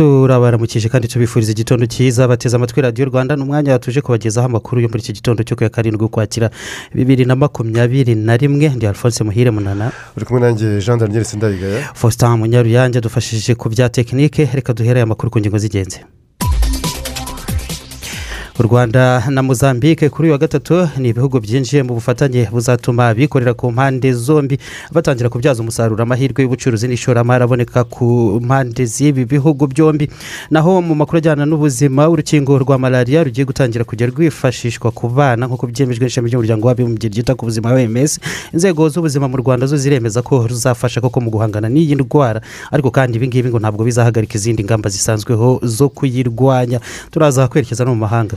Turabaramukije kandi tubifuriza igitondo cyiza. Bateze amatwi radiyo rwanda ni umwanya tuje kubagezaho amakuru yo muri iki gitondo cyo ku ya karindwi ukwakira bibiri na makumyabiri na rimwe. Ndi alphonse muhire munana. Uri kumwe nanjye jean daniel sindayigaya. Faustin munyaruyange dufashije ku bya tekinike reka duhere amakuru ku ngingo z'ingenzi. U rwanda na mozambique kuri uyu wa gatatu ni ibihugu byinjiye mu bufatanye buzatuma abikorera ku mpande zombi batangira kubyaza umusaruro. Amahirwe y'ubucuruzi n'ishoramari aboneka ku mpande z'ibi bihugu byombi. Naho mu makuru ajyana n'ubuzima urukingo rwa malariya rugiye gutangira kujya rwifashishwa ku bana nk'uko byemejwe n'ishami ry'umuryango w'abibumbye ryita ku buzima wms inzego z'ubuzima mu rwanda zo ziremeza ko ruzafasha koko mu guhangana n'iyi ndwara ariko kandi ibi ngibi ngo ntabwo bizahagarika izindi ngamba zisanzweho zo kuyirwanya. Turaza kwerekeza no mu mahanga.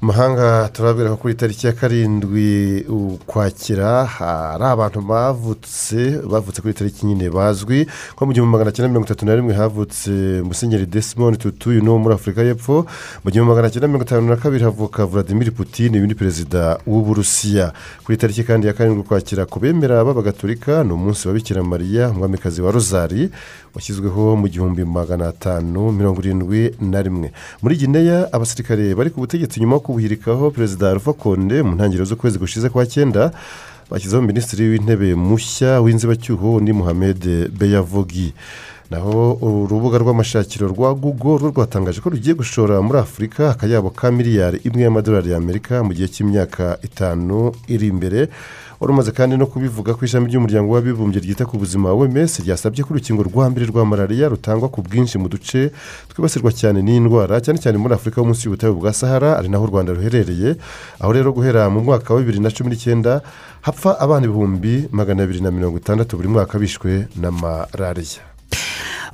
mahanga turabwira ko kuri tariki ya karindwi ukwakira hari abantu bavutse bavutse kuri tariki nyine bazwi nko mu gihumbi magana cyenda mirongo itatu na rimwe havutse musenyeri desimoni tutu uyu ni uwo muri afurika y'epfo. Mu gihumbi magana cyenda mirongo itanu na kabiri havuka vladimir putin ni perezida w'uburusiya. Kuri tariki kandi ya karindwi ukwakira ku bemera b'abagatolika ni umunsi wa bikira mariya umwamikazi wa rozari washyizweho mu gihumbi magana atanu mirongo irindwi na rimwe. Muri gineya abasirikare bari ku butegetsi nyuma yo kubuhirikaho perezida alpha konde mu ntangiriro z'ukwezi gushize kwa cyenda bashyizeho minisitiri w'intebe mushya w'inzibacyuho ni muhammed beyavogi naho urubuga rw'amashakiro rwa google rwo rwatangaje ko rugiye gushora muri afurika akayabo ka miliyari imwe y'amadolari y'amerika mu gihe cy'imyaka itanu iri imbere. Wari umaze kandi no kubivuga ku ishami ry'umuryango w'abibumbye ryita ku buzima wms ryasabye ko urukingo rwa mbere rwa malariya rutangwa ku bwinshi mu duce twibasirwa cyane n'iyi ndwara cyane cyane muri afurika yo munsi y'ubutayu bwa sahara ari naho u rwanda ruherereye aho rero guhera mu mwaka wa bibiri na cumi n'icyenda hapfa abana ibihumbi magana abiri na mirongo itandatu buri mwaka bishwe na malariya.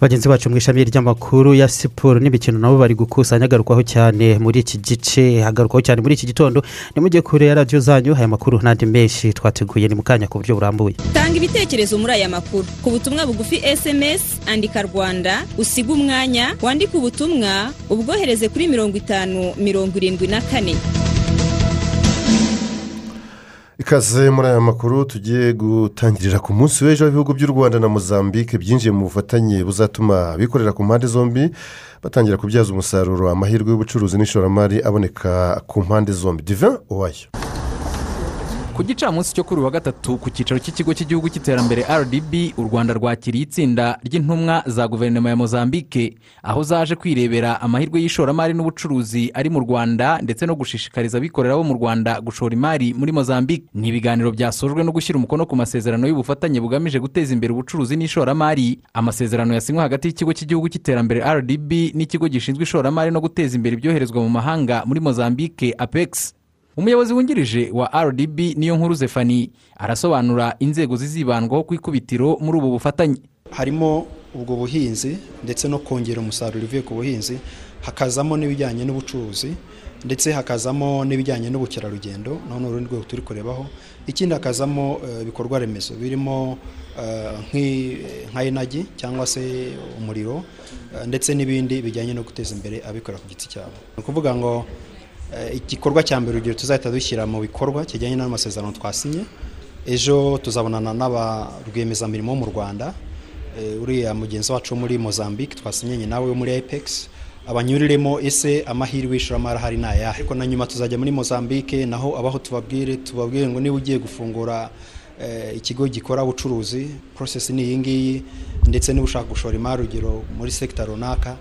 Bagenzi bacu mu ishami ry'amakuru ya siporo n'imikino nabo bari gukusanya agarukwaho cyane muri iki gice. Hagarukwaho cyane muri iki gitondo. Nimujye kure ya radiyo zanyu aya makuru n'andi menshi twateguye. Ni mu kanya ku buryo burambuye. Tanga ibitekerezo muri aya makuru. Ku butumwa bugufi esemesi andika rwanda usiga umwanya wandike ubutumwa ubwohereze kuri mirongo itanu mirongo irindwi na kane. Ikaze muri aya makuru tugiye gutangirira ku munsi w'ejo w'ibihugu by'u rwanda na mozambique byinjiye mu bufatanye buzatuma abikorera ku mpande zombi batangira kubyaza umusaruro amahirwe y'ubucuruzi n'ishoramari aboneka ku mpande zombi. Diva uwayo ku gicamunsi cyo kuri uwa gatatu ku cyicaro cy'ikigo cy'igihugu cy'iterambere rdb u rwanda rwakiriye itsinda ry'intumwa za guverinoma ya mozambique aho zaje kwirebera amahirwe y'ishoramari n'ubucuruzi ari mu rwanda ndetse no gushishikariza abikorera bo mu rwanda gushora imari muri mozambique. Ni ibiganiro byasojwe no gushyira umukono ku masezerano y'ubufatanye bugamije guteza imbere ubucuruzi n'ishoramari. Amasezerano yasinywe hagati y'ikigo cy'igihugu cy'iterambere rdb n'ikigo gishinzwe ishoramari no guteza imbere ibyoherezwa mu mahanga muri mozambique apex. Umuyobozi wungirije wa rdb niyo nkuru zefani arasobanura inzego zizibandwaho ku ikubitiro muri ubu bufatanye. Harimo ubwo buhinzi ndetse no kongera umusaruro uvuye ku buhinzi hakazamo n'ibijyanye n'ubucuruzi ndetse hakazamo n'ibijyanye n'ubukerarugendo naho ni urundi rwego turi kurebaho. Ikindi hakazamo ibikorwa remezo birimo nka enagi cyangwa se umuriro ndetse n'ibindi bijyanye no guteza imbere abikorera ku giti cyabo. Ni ukuvuga ngo igikorwa cya mbere urugero tuzahita dushyira mu bikorwa kijyanye n'amasezerano twasinye ejo tuzabonana n'aba rwiyemezamirimo wo mu rwanda. Uriya mugenzi wacu wo muri mozambique twasinyanye nawe wo muri apex. Abanyuriremo ese amahirwe y'ishoramari ahari ni ayahe? Ariko na nyuma tuzajya muri mozambique naho abaho tubabwire tubabwire ngo niba ugiye gufungura ikigo gikora ubucuruzi porosesi ni iyi ngiyi ndetse niba ushaka gushora imari urugero muri sekita runaka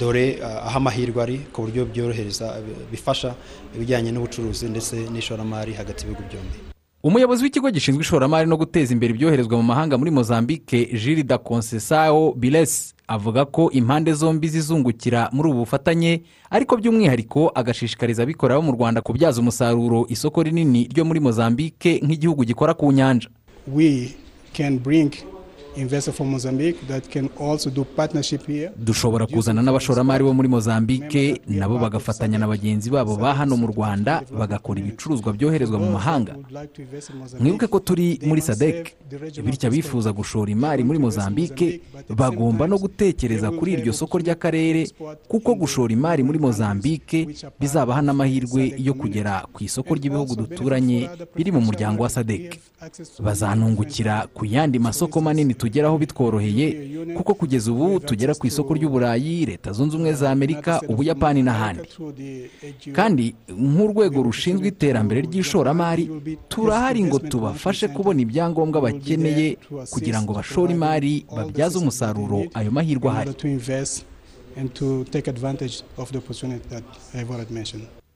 dore aho amahirwe ari ku buryo byorohereza bifasha ibijyanye n'ubucuruzi ndetse n'ishoramari hagati y'ibihugu byombi. Umuyobozi w'ikigo gishinzwe ishoramari no guteza imbere ibyoherezwa mu mahanga muri mozambique jiri da concesao bires avuga ko impande zombi zizungukira muri ubu bufatanye ariko by'umwihariko agashishikariza abikorera bo mu rwanda kubyaza umusaruro isoko rinini ryo muri mozambique nk'igihugu gikora ku nyanja. We can bring investors from Mozambique that can also do partnership here. dushobora kuzana n'abashoramari bo muri mozambique nabo bagafatanya na bagenzi babo ba hano mu rwanda bagakora ibicuruzwa byoherezwa mu mahanga. mwibuke ko turi muri sadek bityo abifuza gushora imari muri mozambique bagomba no gutekereza kuri iryo soko ry'akarere kuko gushora imari muri mozambique bizabaha n'amahirwe yo kugera ku isoko ry'ibihugu duturanye biri mu muryango wa sadek bazanungukira ku yandi masoko manini tugeraho bitworoheye kuko kugeza ubu tugera ku isoko ry'uburayi leta zunze ubumwe za amerika ubuyapani n'ahandi. Kandi nk'urwego rushinzwe iterambere ry'ishoramari turahari ngo tubafashe kubona ibyangombwa bakeneye kugira ngo bashore imari babyaze umusaruro ayo mahirwe ahari.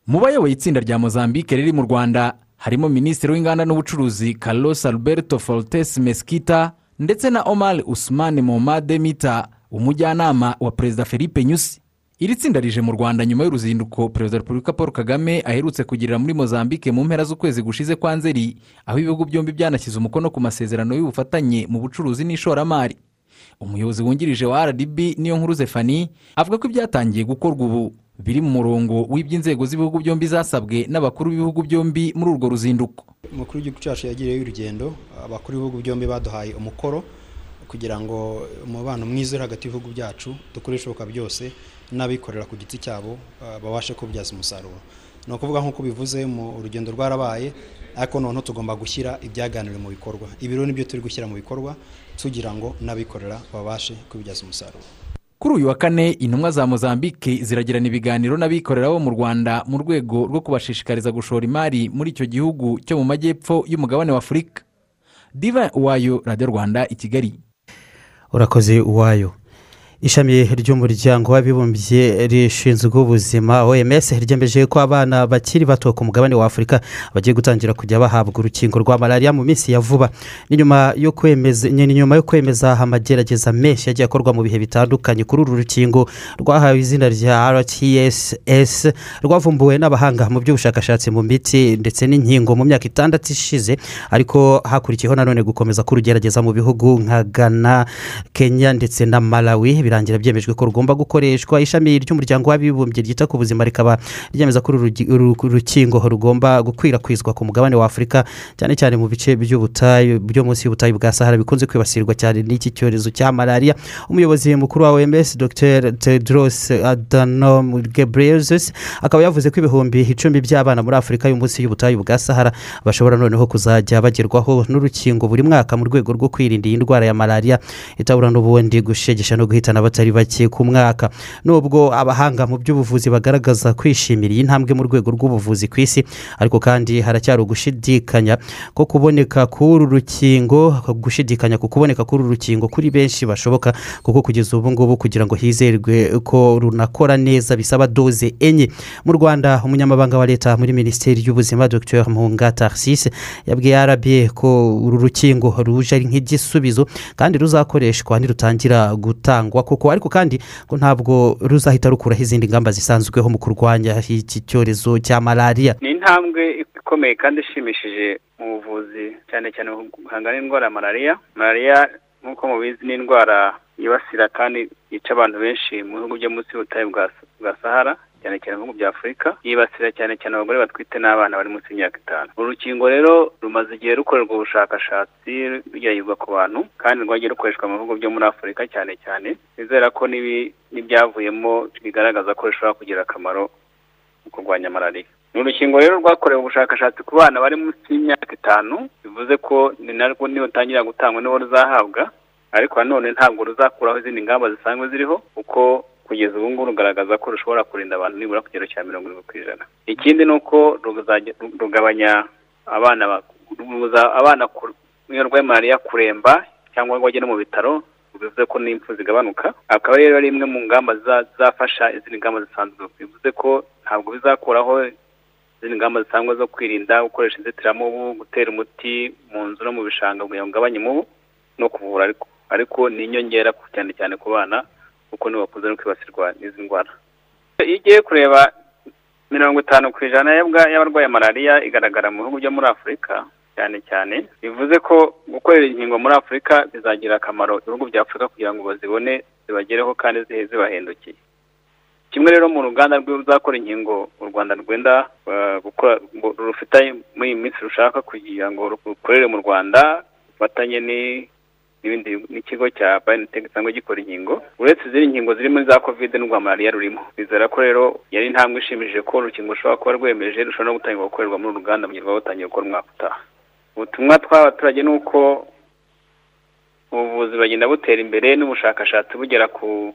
Mu bayoboye itsinda rya mozambique riri mu rwanda harimo minisitiri w'inganda n'ubucuruzi carlos alberto fortes mesquita ndetse na omar usman momade mita umujyanama wa perezida felipe nyusi. Iri tsinda rije mu rwanda nyuma y'uruzinduko perezida wa repubulika paul kagame aherutse kugirira muri mozambique mu mpera z'ukwezi gushize kwa nzeri aho ibihugu byombi byanashyize umukono ku masezerano y'ubufatanye mu bucuruzi n'ishoramari. Umuyobozi wungirije wa rdb niyo nkuru zefani avuga ko ibyatangiye gukorwa ubu. Biri mu murongo w'iby'inzego z'ibihugu byombi zasabwe n'abakuru b'ibihugu byombi muri urwo ruzinduko. Umukuru w'igihugu cyacu yagiriyeho urugendo abakuru b'ibihugu byombi baduhaye umukoro kugira ngo umubano mwiza uri hagati y'ibihugu byacu dukore ibishoboka byose n'abikorera ku giti cyabo uh, babashe kubyaza umusaruro. Ni ukuvuga nk'uko bivuze mu urugendo rwarabaye ariko noneho tugomba gushyira ibyaganiriwe mu bikorwa. Ibi rero ni byo turi gushyira mu bikorwa tugira ngo n'abikorera babashe kubibyaza umusaruro. Kuri uyu wa kane intumwa za mozambique ziragirana ibiganiro n'abikorera bo mu rwanda mu rwego rwo kubashishikariza gushora imari muri icyo gihugu cyo mu majyepfo y'umugabane wa afurika. Diva wayo radiyo rwanda i kigali. Urakoze uwayo. Ishami ry'umuryango w'abibumbye rishinzwe ubuzima oms ryemeje ko abana bakiri bato ku mugabane wa afurika bagiye gutangira kujya bahabwa urukingo rwa malariya mu minsi ya vuba. Ni nyuma yo kwemeza amagerageza menshi yagiye akorwa mu bihe bitandukanye. Kuri uru rukingo rwahawe izina rya rtss rwavumbuwe n'abahanga mu by'ubushakashatsi mu miti ndetse n'inkingo mu myaka itandatu ishize ariko hakurikiyeho nanone gukomeza kurugerageza mu bihugu nka ghana kenya ndetse na malawi. Birangira byemejwe ko rugomba gukoreshwa. Ishami ry'umuryango w'abibumbye ryita ku buzima rikaba ryemeza ko uru rukingo rugomba gukwirakwizwa ku mugabane wa afurika cyane cyane mu bice by'ubutayu byo munsi y'ubutayu bwa sahara bikunze kwibasirwa cyane n'iki cyorezo cya malariya umuyobozi mukuru wa oms dr. Tedros adhanom ghebreyesus akaba yavuze ko ibihumbi icumi by'abana muri afurika yo munsi y'ubutayu bwa sahara bashobora noneho kuzajya bagerwaho n'urukingo buri mwaka mu rwego rwo kwirinda iyi ndwara ya malariya itabura n'ubundi gushegesha no guhitana abatari bake ku mwaka. Nubwo abahanga mu by'ubuvuzi bagaragaza kwishimira iyi ntambwe mu rwego rw'ubuvuzi ku isi ariko kandi haracyari ugushidikanya ko kuboneka k'uru rukingo gushidikanya ku kuboneka k'uru rukingo kuri benshi bashoboka kuko kugeza ubu ngubu kugira ngo hizerwe ko runakora neza bisaba doze enye. Mu rwanda umunyamabanga wa leta muri minisiteri y'ubuzima dr. Muhunga tarsisi yabwiye rba ko uru rukingo ruje ari nk'igisubizo kandi ruzakoreshwa nirutangira gutangwa koko ariko kandi ngo ntabwo ruzahita rukuraho izindi ngamba zisanzweho mu kurwanya iki cyorezo cya malariya ni intambwe ikomeye kandi ishimishije mu buvuzi cyane cyane guhangana n'indwara ya malariya malariya nk'uko mubizi ni indwara yibasira kandi yica abantu benshi mu bihugu byo munsi y'ubutayu bwa sahara cyane cyane mu bya afurika yibasira cyane cyane abagore batwite n'abana bari munsi y'imyaka itanu. Uru rukingo rero rumaze igihe rukorerwa ubushakashatsi rugeragezwa ku bantu kandi rwagiye rukoreshwa mu bihugu byo muri afurika cyane cyane bizera ko n'ibyavuyemo bigaragaza ko rushobora kugira akamaro mu kurwanya malariya. Ni urukingo rero rwakorewe ubushakashatsi ku bana bari munsi y'imyaka itanu bivuze ko ni narwo nirutangira gutangwa niwo ruzahabwa ariko nanone ntabwo ruzakuraho izindi ngamba zisanzwe ziriho kuko kugeza ubu ngubu rugaragaza ko rushobora kurinda abantu nibura ku kigero cya mirongo irindwi ku ijana. Ikindi ni uko rugabanya abana abana iyo barwaye malariya kuremba cyangwa ngo no mu bitaro bivuze ko n'impfu zigabanuka. Akaba rero ari imwe mu ngamba zizafasha izindi ngamba zisanzwe bivuze ko ntabwo bizakuraho izindi ngamba zisanzwe zo kwirinda gukoresha inzitiramubu gutera umuti mu nzu no mu bishanga kugira ngo ugabanye umubu no kuvura ariko ariko ni inyongera cyane cyane ku bana kuko nibo bakunze no kwibasirwa n'izi ndwara. Iyo ugiye kureba mirongo itanu ku ijana y'abarwaye malariya igaragara mu bihugu byo muri afurika cyane cyane bivuze ko gukorera inkingo muri afurika bizagira akamaro ibihugu bya afurika kugira ngo bazibone zibagereho kandi zibahendukiye kimwe rero mu ruganda ruzakora inkingo u rwanda rwenda uh, rufite muri iyi minsi rushaka kugira ngo rukorere mu rwanda rufatanye n'ibindi n'ikigo cya BioNTech gisanzwe gikora inkingo uretse izindi nkingo ziri muri za covid n'urwa malariya rurimo. Bizera ko rero yari intambwe ishimishije ko urukingo rushobora kuba rwemeje rushobora no gutangira gukorerwa muri uru ruganda mu gihe rwaba rutangiye gukora umwaka utaha. Ubutumwa tw'abaturage ni uko ubuvuzi bagenda butera imbere n'ubushakashatsi bugera ku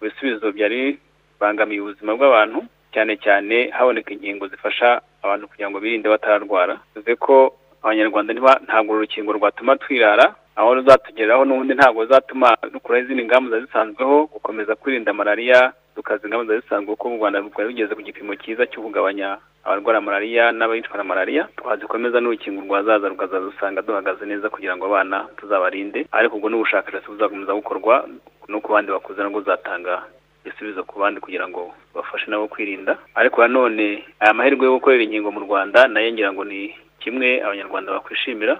bisubizo byari bibangamiye ubuzima bw'abantu cyane cyane haboneka inkingo zifasha abantu kugira ngo birinde batararwara. Bivuze ko abanyarwanda ntabwo uru rukingo rwatuma twirara aho ruzatugeraho n'ubundi ntabwo ruzatuma dukuraho izindi ngamba zisanzweho gukomeza kwirinda malariya tukaza ingamba zari zisanzwe kuko u rwanda rwari rugeze ku gipimo cyiza cyo kugabanya abarwara malariya n'abayicwa na malariya twazikomeza n'urukingo rwazaza rukazaza usanga duhagaze neza kugira ngo abana tuzabarinde ariko ubwo n'ubushakashatsi buzakomeza gukorwa no ku bandi bakuze nabwo buzatanga ibisubizo ku bandi kugira ngo bafashe nabo kwirinda. Ariko nanone aya mahirwe yo gukorera inkingo mu rwanda na yo ngira ngo ni kimwe abanyarwanda bakwishimira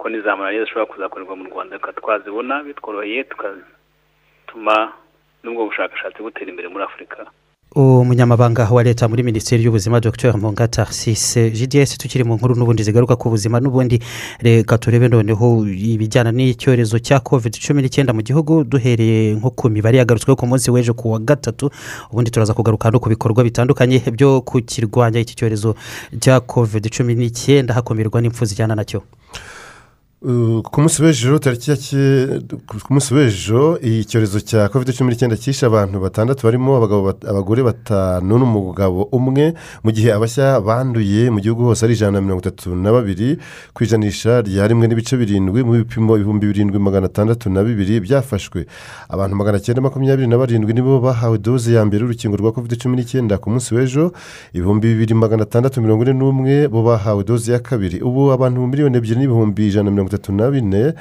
ko n'iza malariya zishobora kuzakorerwa mu rwanda twazibona bitworoheye tugatuma n'ubwo bushakashatsi butera imbere muri afurika umunyamabanga wa leta muri minisiteri y'ubuzima dr. Mungata sise gds tukiri mu nkuru n'ubundi zigaruka ku buzima n'ubundi. Reka turebe noneho ibijyana n'icyorezo cya covid cumi n'icyenda mu gihugu duhereye nko ku mibare yagarutsweho ku munsi w'ejo ku wa gatatu ubundi turaza kugaruka no ku bikorwa bitandukanye byo kukirwanya iki cyorezo cya covid cumi n'icyenda hakumirwa n'impfu zijyana na cyo. Ku munsi w'ejo tariki ya ku munsi w'ejo icyorezo cya covid cumi n'icyenda cyishe abantu batandatu barimo abagabo abagore batanu n'umugabo umwe mu gihe abashya banduye mu gihugu hose ari ijana na mirongo itatu na babiri ku ijanisha rya rimwe n'ibice birindwi mu bipimo ibihumbi birindwi magana atandatu na bibiri byafashwe. Abantu magana cyenda makumyabiri na barindwi nibo bahawe doze ya mbere y'urukingo rwa covid cumi n'icyenda ku munsi w'ejo ibihumbi bibiri magana atandatu mirongo ine n'umwe bo bahawe doze ya kabiri. Ubu abantu miliyoni ebyiri n'ibihumbi ijana na mirongo itatu na bine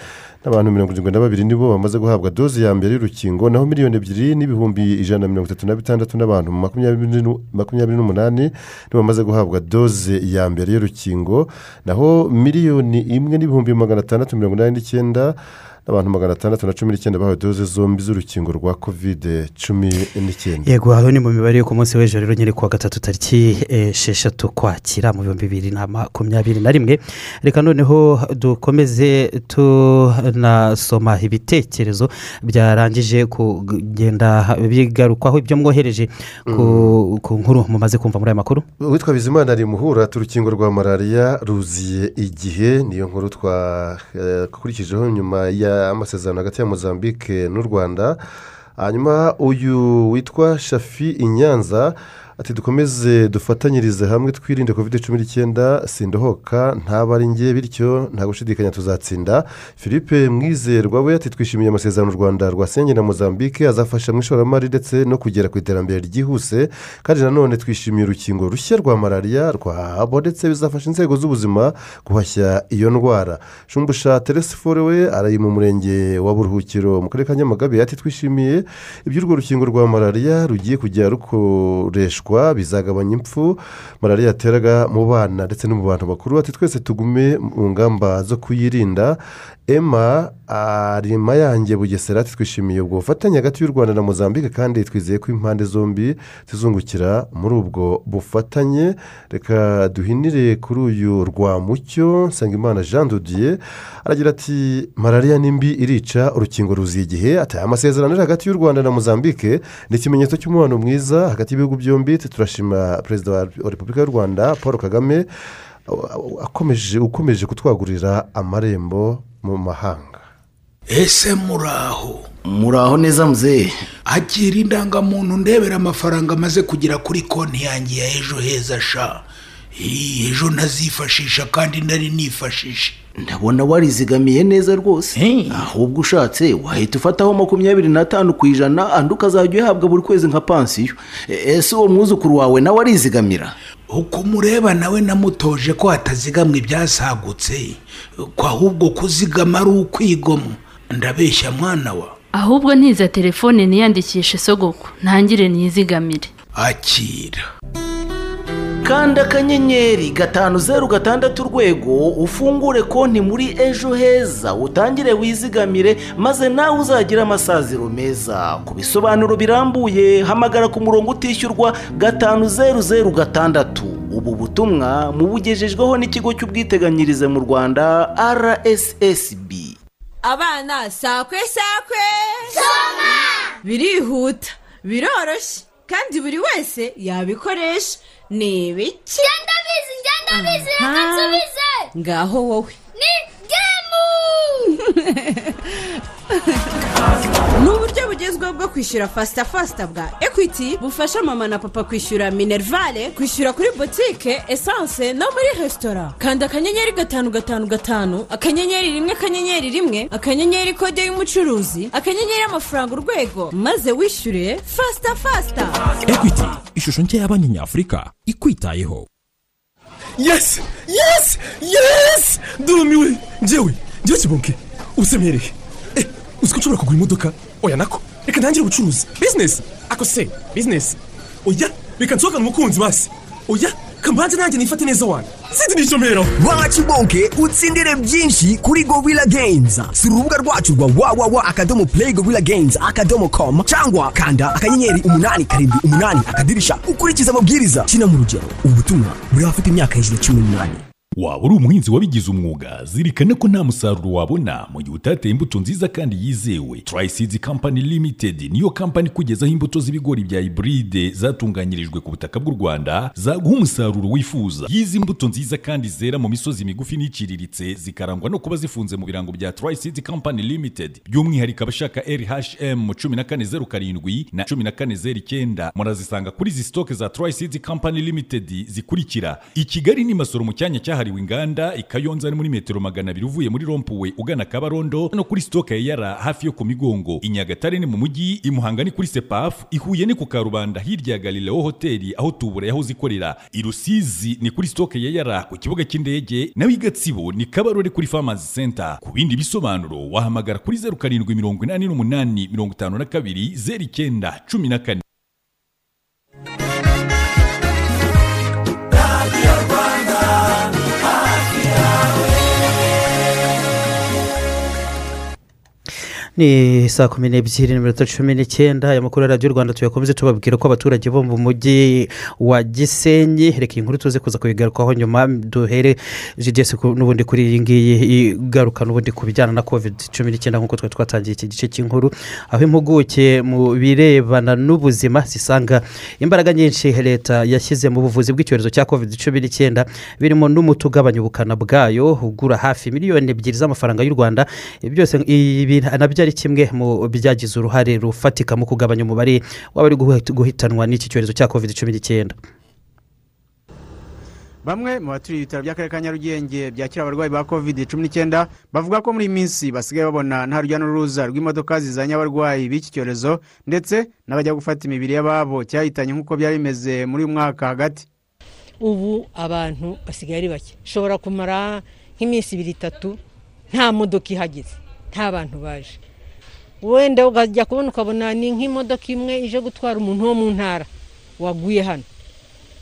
n'abantu mirongo irindwi na babiri nibo bamaze guhabwa doze ya mbere y'urukingo naho miliyoni ebyiri n'ibihumbi ijana na mirongo itatu na bitandatu n'abantu makumyabiri n'umunani nibo bamaze guhabwa doze ya mbere y'urukingo naho miliyoni imwe n'ibihumbi magana atandatu mirongo inani n'icyenda n'abantu magana atandatu na cumi n'icyenda bahawe doze zombi z'urukingo rwa kovide cumi n'icyenda. Yego aho ni mu mibare yo ku munsi w'ejo rero nyine ku wa gatatu tariki esheshatu kwakira mu bihumbi bibiri na makumyabiri na rimwe. Reka noneho dukomeze tunasoma ibitekerezo byarangije kugenda bigarukwaho ibyo mwohereje ku ku nkuru mumaze kumva muri aya makuru. Witwa bizimana ari muhura urukingo rwa malariya ruziye igihe niyo nkuru twakurikijeho nyuma y'amasezerano hagati ya mozambique n'u rwanda. Hanyuma uyu witwa shafi inyanza ati dukomeze dufatanyirize hamwe twirinde covid cumi n'icyenda sindohoka ntaba ari nge bityo nta gushidikanya tuzatsinda. Philippe mwizerwa we ati twishimiye amasezerano u rwanda rwasenye na mozambique azafasha mu ishoramari ndetse no kugera ku iterambere ryihuse. Kandi nanone twishimiye urukingo rushya rwa malariya rwabonetse bizafasha inzego z'ubuzima guhashya iyo ndwara. Shumbusha teresifore we ari mu murenge wa buruhukiro mu karere ka nyamagabe ati twishimiye iby'urwo rukingo rwa malariya rugiye kujya rukoreshwa bizagabanya impfu malariya yateraga mu bana ndetse no mu bantu bakuru. Ati twese tugume mu ngamba zo kuyirinda. Emma arima yanjye bugesera ati twishimiye ubwo bufatanye hagati y'u rwanda na mozambique kandi twizeye ko impande zombi zizungukira muri ubwo bufatanye. Reka duhinire kuri uyu rwamucyo nsangimana jean dodiye aragira ati malariya ni mbi irica urukingo ruziye igihe. Ati amasezerano ari hagati y'u rwanda na mozambique ni ikimenyetso cy'umubano mwiza hagati y'ibihugu byombi turashima perezida wa repubulika y'u rwanda paul kagame akomeje ukomeje kutwagurira amarembo mu mahanga. Ese muraho? Muraho neza muzehe akira indangamuntu ndebera amafaranga amaze kugera kuri konti yanjye ya ejo heza sha. Ejo ntazifashisha kandi nari nifashishe ndabona warizigamiye neza rwose. Ahubwo ushatse wahita ufataho makumyabiri n'atanu ku ijana andi ukazajya uyahabwa buri kwezi nka pansiyo. E- ese uwo mwuzukuru wawe nawe arizigamira uko umureba nawe namutoje ko hatazigamwa ibyasagutse ko ahubwo kuzigama ari ukwigomwa. Ndabeshya mwana wa. Ahubwo ntiza telefone niyandikishe sogoko ntangire niyizigamire akira. Kanda akanyenyeri gatanu zeru gatandatu urwego ufungure konti muri ejo heza utangire wizigamire maze nawe uzagire amasaziro meza. Ku bisobanuro birambuye hamagara ku murongo utishyurwa gatanu zeru zeru gatandatu. Ubu butumwa mubugejejweho n'ikigo cy'ubwiteganyirize mu rwanda rssb abana sakwe sakwe! Soma! Birihuta biroroshye kandi buri wese yabikoresha. Ni ibiki ngenda bizi ngenda bizi reka nsubize ngaho wowe. ni uburyo bugezweho bwo kwishyura fasita fasita bwa ekwiti bufasha mama na papa kwishyura minerivare kwishyura kuri botike esanse no muri resitora kanda akanyenyeri gatanu gatanu gatanu akanyenyeri rimwe akanyenyeri rimwe akanyenyeri kode y'umucuruzi akanyenyeri amafaranga urwego. Maze wishyure fasita fasita ekwiti ishusho nshya ya banki nyafurika ikwitayeho. Yesi yesi yesi ndumiwe njyewe njyewe kibonke usemereye eh uzi ko nshobora kugura imodoka? Oya nako. Reka ntangire ubucuruzi. Bizinesi ako se bizinesi oya reka nsohokane umukunzi basi. Oya kambanze nanjye nifate neza wana sinzi nishomero bakibonke utsindire byinshi kuri gorilla games. Sura urubuga rwacu rwa wawawa akadomo play gorilla games akadomo com cyangwa kanda akanyenyeri umunani karindwi umunani akadirisha ukurikiza amabwiriza. Kina mu rugero. Ubu butumwa buri abafite imyaka hejuru ya cumi n'umunani. Waba uri umuhinzi wabigize umwuga. Zirikana ko nta musaruro wabona. Mu gihe utateye imbuto nziza kandi yizewe. Triseeds Company Limited niyo kampani ikugezaho imbuto z'ibigori bya hybride zatunganyirijwe ku butaka bw'u Rwanda zaguha umusaruro wifuza. Yizi mbuto nziza kandi zera mu misozi migufi n'iciriritse zikarangwa no kuba zifunze mu birango bya Triseeds Company Limited. By'umwihariko abashaka RHM 1407 na 1409 murazisanga kuri izi stoke za Triseeds Company Limited zikurikira. I Kigali ni Masoro mu cyanya cyahariwe inganda i Kayonza ni muri metero magana abiri uvuye muri rompuwe ugana Kabarondo no kuri stoke ya Yara hafi yo ku Migongo. I Nyagatare ni mu mujyi i Muhanga ni kuri Sepaf i Huye ni ku Karubanda hirya ya Galileo Hotel aho tubura yahoze ikorera. I Rusizi ni kuri stoke ya Yara ku kibuga cy'indege nawe i Gatsibo ni Kabarore kuri Farmers Center. Ku bindi bisobanuro wahamagara kuri 0788 52 09 14 ni saa kumi n'ebyiri n'iminota cumi n'icyenda aya makuru ya radiyo rwanda tuyakomeze tubabwira ko abaturage bo mu mujyi wa gisenyi reka iyi nkuru tuze kuza kuyigarukaho nyuma duhere jidesi n'ubundi kuri iyi ngiyi igaruka n'ubundi ku bijyana na covid cumi n'icyenda nk'uko twari twatangiye iki gice cy'inkuru aho impuguke mu birebana n'ubuzima zisanga imbaraga nyinshi leta yashyize mu buvuzi bw'icyorezo cya covid cumi n'icyenda birimo n'umuti ugabanya ubukana bwayo ugura hafi miliyoni ebyiri z'amafaranga y'u rwanda byose ibi na byo ari kimwe mu byagize uruhare rufatika mu kugabanya umubare w'abari guhitanwa n'iki cyorezo cya covid cumi n'icyenda. Bamwe mu baturiye ibitaro by'akarere ka nyarugenge byakira abarwayi ba covid cumi n'icyenda bavuga ko muri iyi minsi basigaye babona nta rujya n'uruza rw'imodoka zizanye abarwayi b'iki cyorezo ndetse n'abajya gufata imibiri y'ababo cyahitanye nk'uko byari bimeze muri uyu mwaka hagati. Ubu abantu basigaye ari bake. Ushobora kumara nk'iminsi ibiri itatu nta modoka ihageze. Nta bantu baje. Wenda ukajya kubona ukabona ni nk'imodoka imwe ije gutwara umuntu wo mu ntara. Waguye hano.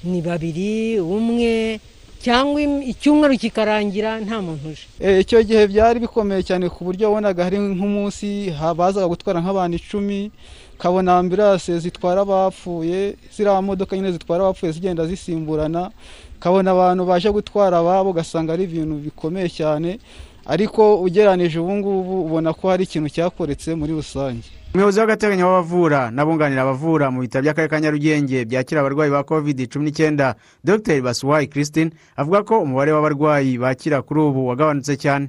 Ni babiri umwe cyangwa icyumweru kikarangira nta muntu uje. Icyo gihe byari bikomeye cyane ku buryo wabonaga hari nk'umunsi bazaga gutwara nk'abantu icumi ukabona ambirase zitwara abapfuye ziriya modoka nyine zitwara abapfuye zigenda zisimburana ukabona abantu baje gutwara ababo ugasanga ari ibintu bikomeye cyane. Ariko ugereranije ubu ngubu ubona ko hari ikintu cyakoretse muri rusange. Umuyobozi w'agateganyo w'abavura n'abunganira abavura mu bitaro by'akarere ka nyarugenge byakira abarwayi ba covid cumi n'icyenda dr. Basuwayi christine avuga ko umubare w'abarwayi bakira kuri ubu wagabanutse cyane.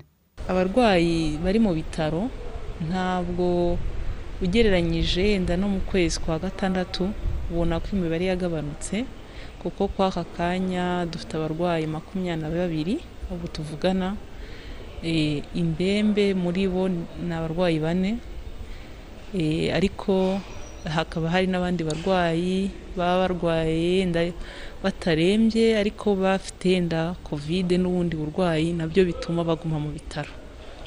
Abarwayi bari mu bitaro ntabwo ugereranyije yenda no mu kwezi kwa gatandatu ubona ko imibare yagabanutse kuko kwa aka kanya dufite abarwayi makumyabiri na babiri ubu tuvugana imbembe muri bo ni abarwayi bane. Ariko hakaba hari n'abandi barwayi baba barwaye batarembye ariko bafite yenda kovide n'ubundi burwayi na byo bituma baguma mu bitaro.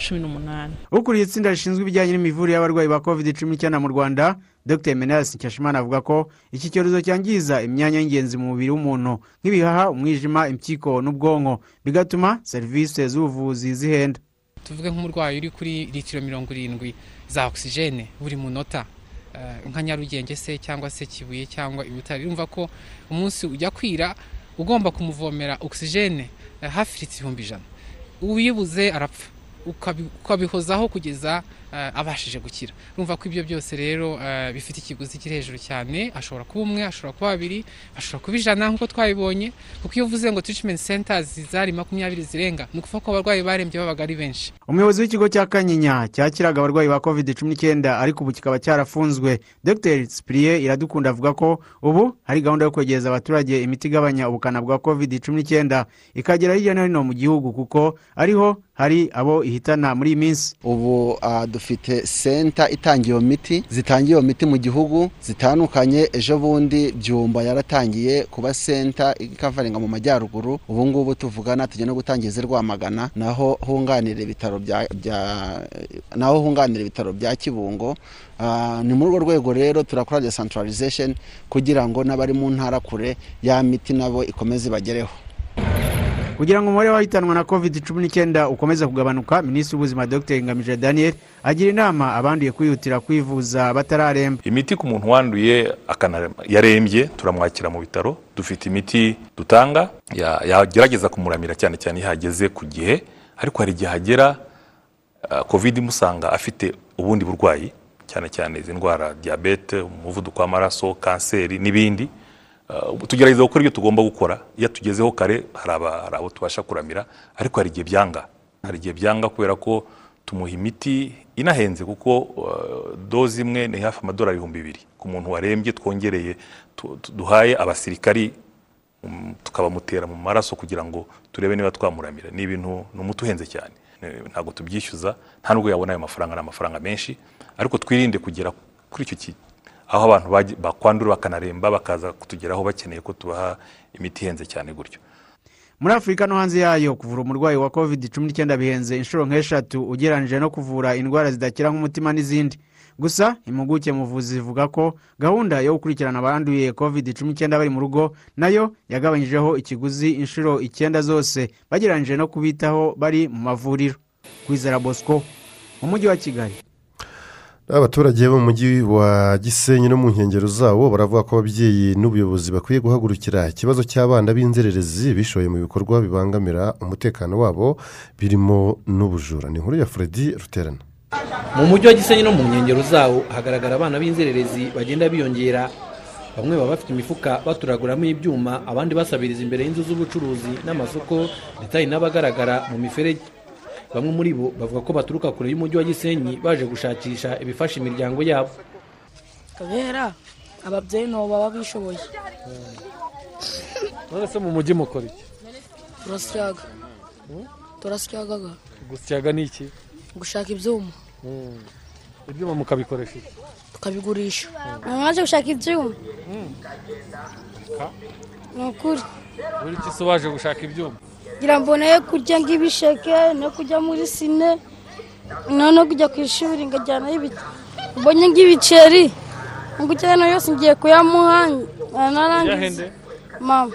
Cumi n'umunani. Ukuriye itsinda rishinzwe ibijyanye n'imivurire y'abarwayi ba covid cumi n'icyenda mu rwanda dr. Menas nkeshimana avuga ko iki cyorezo cyangiza imyanya y'ingenzi mu mubiri w'umuntu nk'ibihaha umwijima impyiko n'ubwonko bigatuma serivisi z'ubuvuzi zihenda. Tuvuge nk'umurwayi uri kuri litiro mirongo irindwi za ogisijene buri munota eh, nka nyarugenge se cyangwa se kibuye cyangwa ibutare urumva ko umunsi ujya kwira ugomba kumuvomera ogisijene eh, hafi litiro ibihumbi ijana. Uwibuze arapfa. Ukabi- ukabihozaho kugeza abashije gukira. Urumva ko ibyo byose rero eh, bifite ikiguzi kiri hejuru cyane. Ashobora kuba umwe ashobora kuba babiri ashobora kuba ijana nk'uko twabibonye. Kuko iyo uvuze ngo treatment centers zari makumyabiri zirenga ni ukuvuga ko abarwayi barembye babaga ari benshi. Umuyobozi w'ikigo cya kanyinya cyakiraga abarwayi ba covid cumi n'icyenda ariko ubu kikaba cyarafunzwe. Dr. Sipiriye iradukunda avuga ko ubu hari gahunda yo kwegereza abaturage imiti igabanya ubukana bwa covid cumi n'icyenda ikagera hirya no hino mu gihugu kuko ariho hari abo ihitana muri iyi minsi. Ubu ah, dufite senta itanga iyo miti zitangiye iyo miti mu gihugu zitandukanye. Ejo bundi byumba yaratangiye kuba senta ikavaringa mu majyaruguru. Ubu ngubu tuvugana tujya no gutangiza rwamagana naho hunganira ibitaro bya naho hunganira ibitaro bya kibungo. Ah, ni muri urwo rwego rero turakora decentralization kugira ngo n'abari mu ntara kure ya miti nabo ikomeze ibagereho. Kugira ngo umubare w'abahitanwa na covid cumi n'icyenda ukomeze kugabanuka minisitiri w'ubuzima dr. Ngamije daniel agira inama abanduye kwihutira kwivuza batararemba. Imiti ku muntu wanduye yarembye turamwakira mu bitaro dufite imiti dutanga ya- yagerageza kumuramira cyane cyane iyo hageze ku gihe ariko hari igihe hagera ah, covid imusanga afite ubundi burwayi cyane cyane izi ndwara diyabete umuvuduko w'amaraso kanseri n'ibindi. Tugerageza gukora ibyo tugomba gukora. Iyo tugezeho kare hari abo tubasha kuramira. Ariko hari igihe byanga. Hari igihe byanga kubera ko tumuha imiti inahenze kuko uh, doze imwe ni hafi amadolari ibihumbi bibiri. Ku muntu warembye twongereye duhaye abasirikari um, tukabamutera mu maraso kugira ngo turebe niba twamuramira. Ni ibintu ni umuti uhenze cyane. Ne- ntabwo tubyishyuza nta nubwo yabona ayo mafaranga ni amafaranga menshi. Ariko twirinde kugera kuri icyo aho abantu bakwandura bakanaremba bakaza kutugeraho bakeneye ko tubaha imiti ihenze cyane gutyo. Muri afurika no hanze yayo kuvura umurwayi wa covid cumi n'icyenda bihenze inshuro nk'eshatu ugereranyije no kuvura indwara zidakira nk'umutima n'izindi. Gusa impuguke mu buvuzi zivuga ko gahunda yo gukurikirana abanduye covid cumi n'icyenda bari mu rugo na yo yagabanyijeho ikiguzi inshuro icyenda zose bagereranyije no kubitaho bari mu mavuriro. Kwizera bosco mu mujyi wa kigali. Abaturage bo mu mujyi wa gisenyi no mu nkengero zawo baravuga ko ababyeyi n'ubuyobozi bakwiye guhagurukira ikibazo cy'abana b'inzererezi bishoye mu bikorwa bibangamira umutekano wabo birimo n'ubujura. Ni inkuru ya freddy ruterana. Mu mujyi wa gisenyi no mu nkengero zawo hagaragara abana b'inzererezi bagenda biyongera. Bamwe baba bafite imifuka baturaguramo ibyuma abandi basabiriza imbere y'inzu z'ubucuruzi n'amasoko ndetse hari n'abagaragara mu miferege. Bamwe muri bo bavuga ko baturuka kure y'umujyi wa gisenyi baje gushakisha ibifasha imiryango yabo. Kubera ababyeyi nabo baba bishoboye. None se mu mujyi mukora iki? Turasyaga turasyagaga gusyaga ni iki? Gushaka ibyuma. Mm. ibyuma mukabikoresha iki? Tukabigurisha. Mwaje gushaka ibyuma. Ni ukuri. Buri kisi waje gushaka ibyuma? Ngira ngo na yo kurya nk'ibisheke no kujya muri sine no kujya ku ishuri ngajyanayo mbonye nk'ibiceri. Ngujyana yose ngiye kuyamuha narangiza. Mama.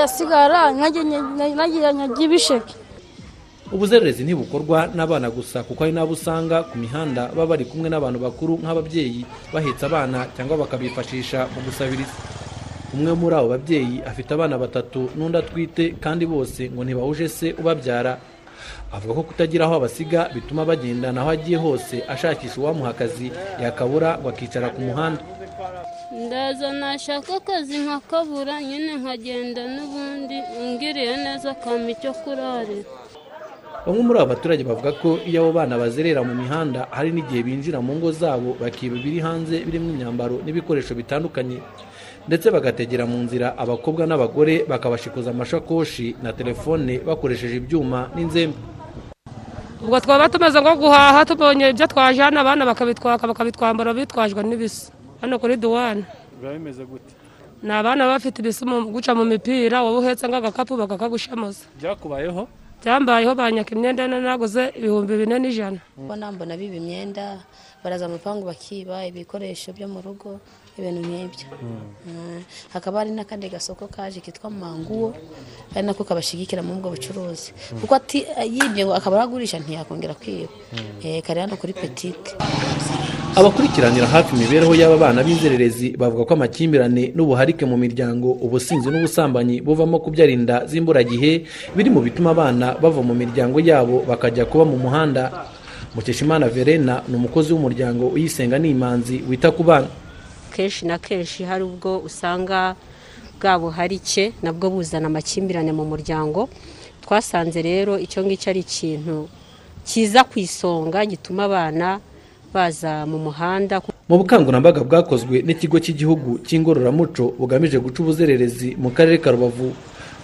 Yasigara nagira nyajya ibisheke. Ubuzererezi ntibukorwa n'abana gusa kuko hari n'abo usanga ku mihanda baba bari kumwe n'abantu bakuru nk'ababyeyi bahetse abana cyangwa bakabifashisha mu gusabiriza. Umwe muri abo babyeyi afite abana batatu n'undi atwite kandi bose ngo ntibahuje se ubabyara. Avuga ko kutagira aho abasiga bituma bagendana aho agiye hose ashakisha uwamuha akazi yakabura ngo akicara ku muhanda. Ndaza nashaka akazi nkakabura nyine nkagenda n'ubundi ungiriye neza akampa icyo kurarira bamwe muri abo baturage bavuga ko iyo abo bana bazerera mu mihanda hari n'igihe binjira mu ngo zabo bakiba ibiri hanze birimo imyambaro n'ibikoresho bitandukanye. Ndetse bagategera mu nzira abakobwa n'abagore bakabashikuza amashakoshi na telefone bakoresheje ibyuma n'inzembe. Ubwo twaba tumeze nko guhaha tubonye ibyo twajyana abana bakabitwaka bakabitwambara bitwajwe n'ibisa hano kuri duwane biba bimeze gute? Ni abana baba bafite ibisumu guca mu mipira wowe uhetse nk'agakapu bakakagushamuza byakubayeho? Byambayeho banyaka imyenda naguze ibihumbi bine n'ijana. Mbona mbona biba imyenda baraza mu bipangu bakiba ibikoresho byo mu rugo ibintu nk'ibyo. Mm. hakaba hari n'akandi gasoko kaje kitwa manguwo ari nako kabashigikira muri ubwo bucuruzi. Kuko yibye ngo akaba aragurisha ntiyakongera kwiba. Eh, kari hano kuri petite. Abakurikiranira hafi imibereho y'aba bana b'inzererezi bavuga ko amakimbirane n'ubuharike mu miryango ubusinzi n'ubusambanyi buvamo kubyara inda z'imburagihe biri mu bituma abana bava mu miryango yabo bakajya kuba mu muhanda. Mukeshimana verena ni umukozi w'umuryango uyisenga n'imanzi wita ku bana. Kenshi na kenshi hari ubwo usanga bwa buharike nabwo buzana amakimbirane mu muryango. Twasanze rero icyo ngicyo ari ikintu kiza ku isonga gituma abana baza mu muhanda mu bukangurambaga bwakozwe n'ikigo cy'igihugu cy'ingororamuco bugamije guca ubuzererezi mu karere ka rubavu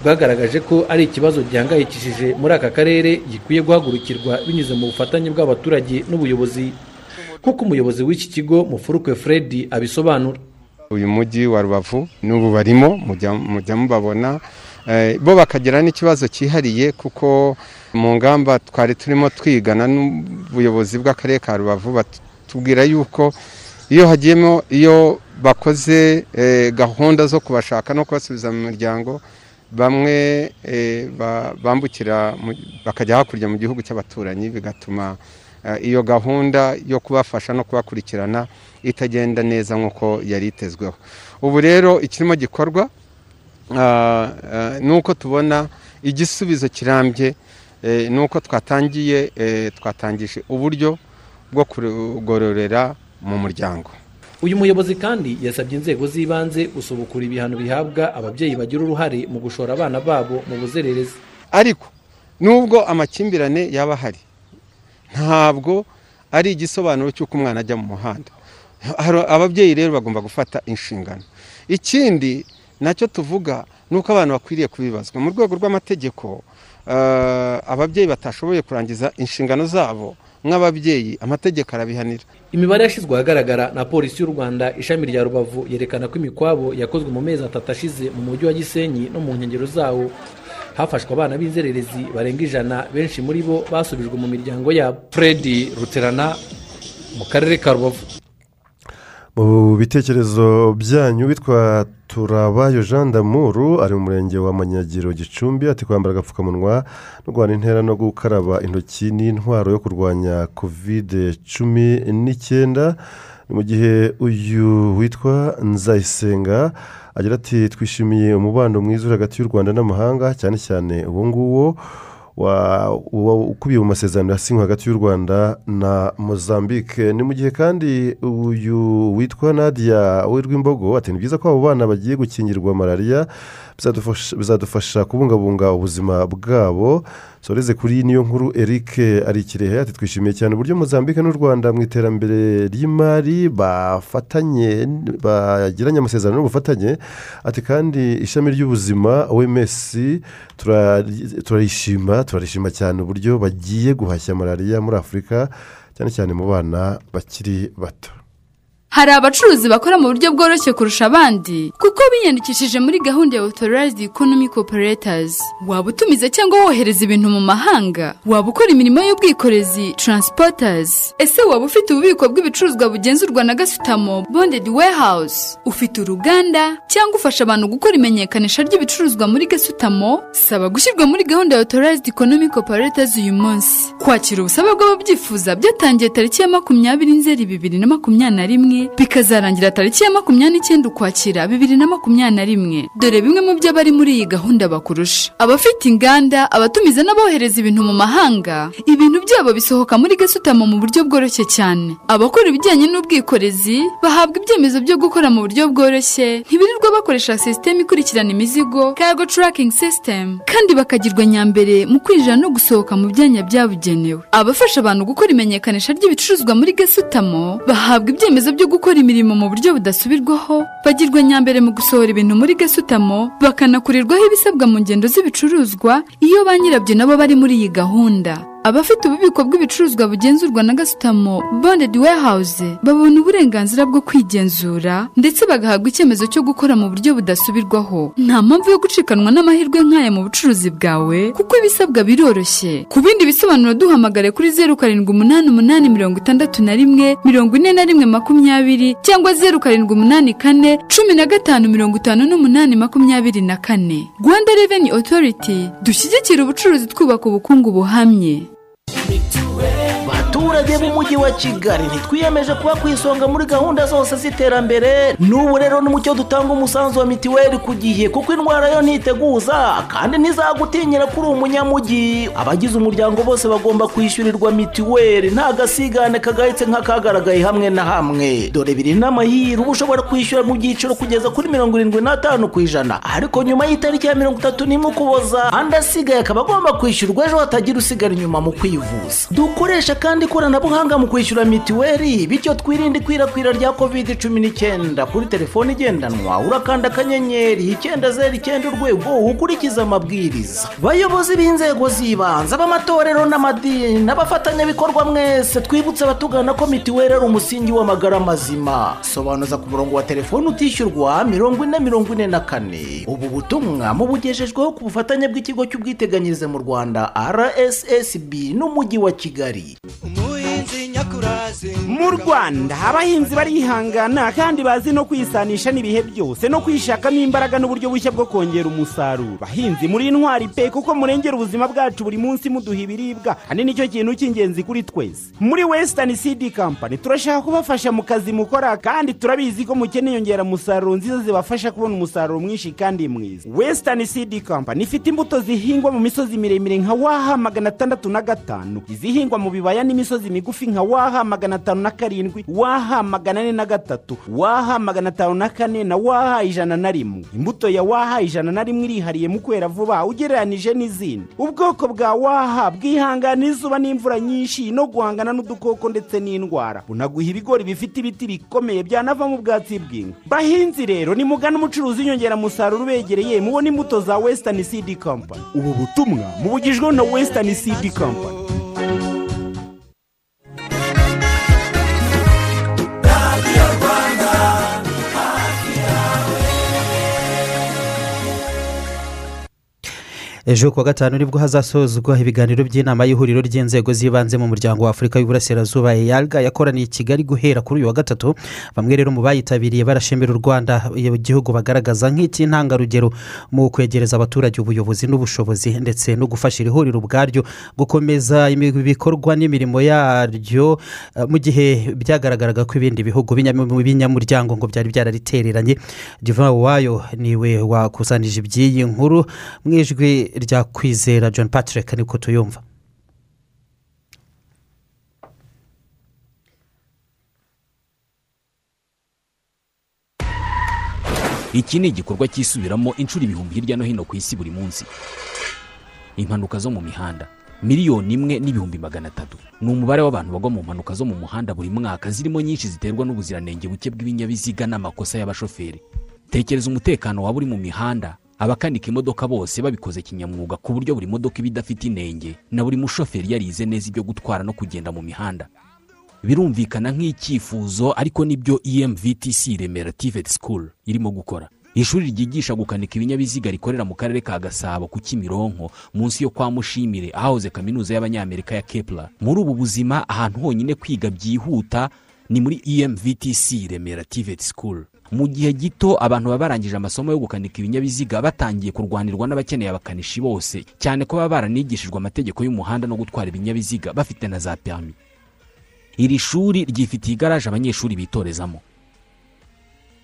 bwagaragaje ko ari ikibazo gihangayikishije muri aka karere gikwiye guhagurukirwa binyuze mu bufatanye bw'abaturage n'ubuyobozi. Nk'uko umuyobozi w'iki kigo mufurukwe fred abisobanura. Uyu mujyi wa rubavu n'ubu barimo mujya mubabona. Eh, bo bakagira n'ikibazo cyihariye kuko mu ngamba twari turimo twigana n'ubuyobozi bw'akarere ka rubavu batubwira yuko iyo hagiyemo iyo bakoze eh, gahunda zo kubashaka no kubasubiza mu miryango bamwe eh, ba- bambukira bakajya hakurya mu gihugu cy'abaturanyi bigatuma iyo gahunda yo kubafasha no kubakurikirana itagenda neza nk'uko yari itezweho. Ubu rero ikirimo gikorwa ah, ah, ni uko tubona igisubizo kirambye eh, ni uko twatangiye eh, twatangije uburyo bwo kugororera mu muryango. Uyu muyobozi kandi yasabye inzego z'ibanze gusubukura ibihano bihabwa ababyeyi bagira uruhare mu gushora abana babo mu buzererezi. Ariko nubwo amakimbirane yaba ahari ntabwo ari igisobanuro cy'uko umwana ajya mu muhanda. Ababyeyi rero bagomba gufata inshingano. Ikindi na cyo tuvuga ni uko abantu bakwiriye kubibazwa. Mu rwego rw'amategeko eh, ababyeyi batashoboye kurangiza inshingano zabo nk'ababyeyi amategeko arabihanira. Imibare yashyizwe ahagaragara na polisi y'u rwanda ishami rya rubavu yerekana ko imikwabo yakozwe mu mezi atatu ashize mu mujyi wa gisenyi no mu nkengero zawo. Hafashwe abana b'inzererezi barenga ijana benshi muri bo basubijwe mu miryango yabo. Fredi ruterana mu karere ka rubavu. Mu bitekerezo byanyu witwa turabayo jean damuru ari mu murenge wa manyagiro gicumbi ati kwambara agapfukamunwa no guhana intera no gukaraba intoki n'intwaro yo kurwanya kovide cumi n'icyenda ni mu gihe uyu witwa nzayisenga agira ati twishimiye umubano mwiza uri hagati y'u rwanda n'amahanga cyane cyane uwo nguwo ukubiye mu masezerano yasinywe hagati y'u rwanda na mozambique. Ni mu gihe kandi uyu witwa nadia w'irwimbogo ati ni byiza ko abo bana bagiye gukingirwa malariya bizadufasha- kubungabunga ubuzima bwabo. Soreze kuri niyo nkuru eric ari ikirehe ati twishimiye cyane uburyo mozambique n'u rwanda mu iterambere ry'imari bafatanye bagiranye amasezerano y'ubufatanye ati kandi ishami ry'ubuzima oms turarishima turarishima cyane uburyo bagiye guhashya malariya muri afurika cyane cyane mu bana bakiri bato. Hari abacuruzi bakora mu buryo bworoshye kurusha abandi kuko biyandikishije muri gahunda ya authorized economic operators waba utumiza cyangwa wohereza ibintu mu mahanga? Waba ukora imirimo y'ubwikorezi? Transporters. Ese waba ufite ububiko bw'ibicuruzwa bugenzurwa na gasutamo? Bonded warehouse. Ufite uruganda cyangwa ufasha abantu gukora imenyekanisha ry'ibicuruzwa muri gasutamo? Saba gushyirwa muri gahunda ya authorized economic operators uyu munsi. Kwakira ubusabe bw'ababyifuza byatangiye tariki ya makumyabiri nzeri bibiri na makumyabiri na rimwe bikazarangira tariki ya makumyabiri n'icyenda ukwakira bibiri na makumyabiri na rimwe. Dore bimwe mu byo abari muri iyi gahunda bakurusha. Abafite inganda abatumiza n'abohereza ibintu mu mahanga. Ibintu byabo bisohoka muri gasutamo mu buryo bworoshye cyane. Abakora ibijyanye n'ubwikorezi bahabwa ibyemezo byo gukora mu buryo bworoshye. Ntibirirwa bakoresha sisiteme ikurikirana imizigo cargo tracking system. Kandi bakagirwa nyambere mu kwinjira no gusohoka mu byanya byabugenewe. Abafasha abantu gukora imenyekanisha ry'ibicuruzwa muri gasutamo bahabwa ibyemezo byo gukora imirimo mu buryo budasubirwaho bagirwa nyambere mu gusohora ibintu muri gasutamo bakanakurirwaho ibisabwa mu ngendo z'ibicuruzwa iyo ba nyirabyo nabo bari muri iyi gahunda. Abafite ububiko bw'ibicuruzwa bugenzurwa na gasutamo bonded warehouse babona uburenganzira bwo kwigenzura ndetse bagahabwa icyemezo cyo gukora mu buryo budasubirwaho. Nta mpamvu yo gucikanwa n'amahirwe nk'aya mu bucuruzi bwawe kuko ibisabwa biroroshye. Ku bindi bisobanuro duhamagare kuri zeru karindwi umunani umunani mirongo itandatu na rimwe mirongo ine na rimwe makumyabiri cyangwa zeru karindwi umunani kane cumi na gatanu mirongo itanu n'umunani makumyabiri na kane. Rwanda reveni otoriti dushyigikira ubucuruzi twubaka ubukungu buhamye. Baturage b'umujyi wa kigali. Ntitwiyemeje kuba ku isonga muri gahunda zose z'iterambere. N'ubu rero n'umucyo dutanga umusanzu wa mitiweli ku gihe kuko indwara yo ntiteguza kandi ntizagutinyira kuri umunyamujyi abagize umuryango bose bagomba kwishyurirwa mitiweli nta gasigane kagahitse nk'akagaragaye hamwe na hamwe. Dore biri n'amahirwe. Uba ushobora kwishyura mu byiciro kugeza kuri mirongo irindwi n'atanu ku ijana. Ariko nyuma y'itariki ya mirongo itatu n'imwe ukuboza andi asigaye akaba agomba kwishyurwa ejo hatagira usigara inyuma mu kwivuza. Dukoresha kandi ikoranabuhanga mu kwishyura mitiweli bityo twirinde ikwirakwira rya covid cumi n'icyenda kuri telefone igendanwa. Urakanda akanyenyeri icyenda zeru icyenda urwego ukurikiza amabwiriza. Bayobozi b'inzego z'ibanze ab'amatorero n'amadini n'abafatanyabikorwa mwese twibutse abatugana ko mitiweli ari umusingi w'amagara mazima. Sobanuza ku murongo wa telefone utishyurwa mirongo ine mirongo ine na kane. Ubu butumwa mubugejejweho ku bufatanye bw'ikigo cy'ubwiteganyirize mu rwanda rssb n'umujyi wa kigali. Mu rwanda abahinzi barihangana kandi bazi no kwisanisha n'ibihe byose no kwishakamo imbaraga n'uburyo bushya bwo kongera umusaruro. Bahinzi muri intwari pe kuko murengera ubuzima bwacu buri munsi muduha ibiribwa kandi ni cyo kintu cy'ingenzi kuri twese. Muri western cd company turashaka kubafasha mu kazi mukora kandi turabizi ko mukeneye inyongeramusaruro nziza zibafasha kubona umusaruro mwinshi kandi mwiza. Western cd company ifite imbuto zihingwa mu misozi miremire nka waha magana atandatu na gatanu. Izihingwa mu bibaya n'imisozi migufi nka waha magana atanu na karindwi waha magana ane na gatatu waha magana atanu na kane na waha ijana na rimwe. Imbuto ya waha ijana na rimwe irihariye mu kwera vuba ugereranije n'izindi. Ubwoko bwa waha bwihangana izuba n'imvura nyinshi no guhangana n'udukoko ndetse n'indwara. Bunaguha ibigori bifite ibiti bikomeye byanavamo ubwatsi bw'inka. Bahinzi rero nimugana umucuruzi w'inyongeramusaruro ubegereye mubona imbuto za western cd company. Ubu butumwa mubugijweho na western cd company. Ejo kuwa gatanu ni bwo hazasozwa ibiganiro by'inama y'ihuriro ry'inzego z'ibanze mu muryango wa afurika y'uburasirazuba eyalga yakoraniye i kigali guhera kuri uyu wa gatatu. Bamwe rero mu bayitabiriye barashimira u rwanda igihugu bagaragaza nk'icy'intangarugero mu kwegereza abaturage ubuyobozi n'ubushobozi ndetse no gufasha iri huriro ubwaryo gukomeza ibikorwa n'imirimo yaryo eh, mu gihe byagaragaraga ko ibindi bihugu binyam- binyamuryango ngo byari byararitereranye. Diva wayo ni we wakusanije iby'iyi nkuru. Mu ijwi rya kwizera john patrick niko tuyumva. Iki ni igikorwa cyisubiramo inshuro ibihumbi hirya no hino ku isi buri munsi. Impanuka zo mu mihanda. Miliyoni imwe n'ibihumbi magana atatu. Ni umubare w'abantu bagwa mu mpanuka zo mu muhanda buri mwaka zirimo nyinshi ziterwa n'ubuziranenge buke bw'ibinyabiziga n'amakosa y'abashoferi. Tekereza umutekano waba uri mu mihanda. Abakanika imodoka bose babikoze kinyamwuga ku buryo buri modoka iba idafite inenge na buri mushoferi yarize neza ibyo gutwara no kugenda mu mihanda. Birumvikana nk'icyifuzo ariko ni byo emvtc remera tivet school irimo gukora. Ishuri ryigisha gukanika ibinyabiziga rikorera mu karere ka gasabo ku kimironko munsi yo kwa mushimire ahahoze kaminuza y'abanyamerika ya kepler. Muri ubu buzima ahantu honyine kwiga byihuta ni muri emvtc remera tivet school. Mu gihe gito abantu baba barangije amasomo yo gukanika ibinyabiziga batangiye kurwanirwa n'abakeneye abakanishi bose. Cyane ko baba baranigishijwe amategeko y'umuhanda no gutwara ibinyabiziga bafite na za perimi iri shuri ryifitiye igaraje abanyeshuri bitorezamo.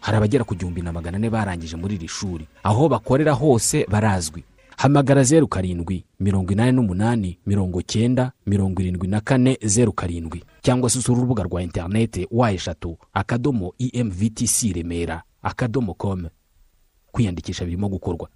Hari abagera ku gihumbi na magana ane barangije muri iri shuri. Aho bakorera hose barazwi. Hamagara zeru karindwi mirongo inani n'umunani mirongo cyenda mirongo irindwi na kane zeru karindwi. Cyangwa se usura urubuga rwa interineti wa eshatu akadomo emvtc remera akadomo com. Kwiyandikisha birimo gukorwa.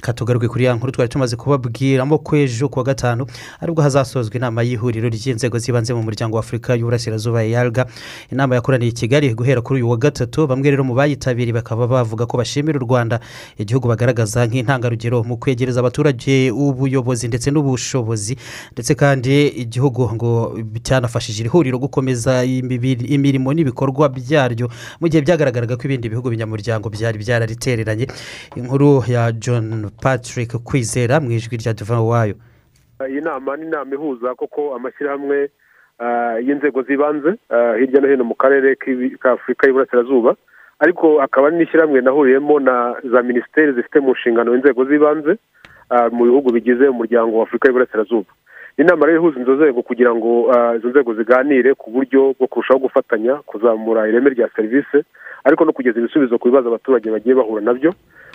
Katugaruke kuri ya nkuru twari tumaze kubabwiramo ko ejo kuwa gatanu ari bwo hazasozwa inama y'ihuriro ry'inzego z'ibanze mu muryango wa afurika y'uburasirazuba yarga inama yakoraniye i kigali guhera kuri uyu wa gatatu. Bamwe rero mu bayitabiriye bakaba bavuga ko bashimira u rwanda igihugu bagaragaza nk'intangarugero mu kwegereza abaturage ubuyobozi ndetse n'ubushobozi ndetse kandi igihugu ngo cyanafashije iri huriro gukomeza imirimo n'ibikorwa byaryo mu gihe byagaragaraga ko ibindi bihugu binyamuryango byari byararitereranye. Inkuru ya john patrick kwizera mu ijwi rya duvan wayo. Iyi nama ni inama ihuza koko amashyirahamwe ah, y'inzego z'ibanze ah, hirya no hino mu karere k'ibi- ka afurika y'iburasirazuba. Ariko hakaba hari n'ishyirahamwe nahuriyemo na za minisiteri zifite mu nshingano inzego z'ibanze mu bihugu bigize umuryango wa afurika y'iburasirazuba. Inama rero ihuza izo nzego kugira ngo izo nzego ziganire ku buryo bwo kurushaho gufatanya kuzamura ireme rya serivisi ariko no kugeza ibisubizo ku bibazo abaturage bagiye bahura na byo.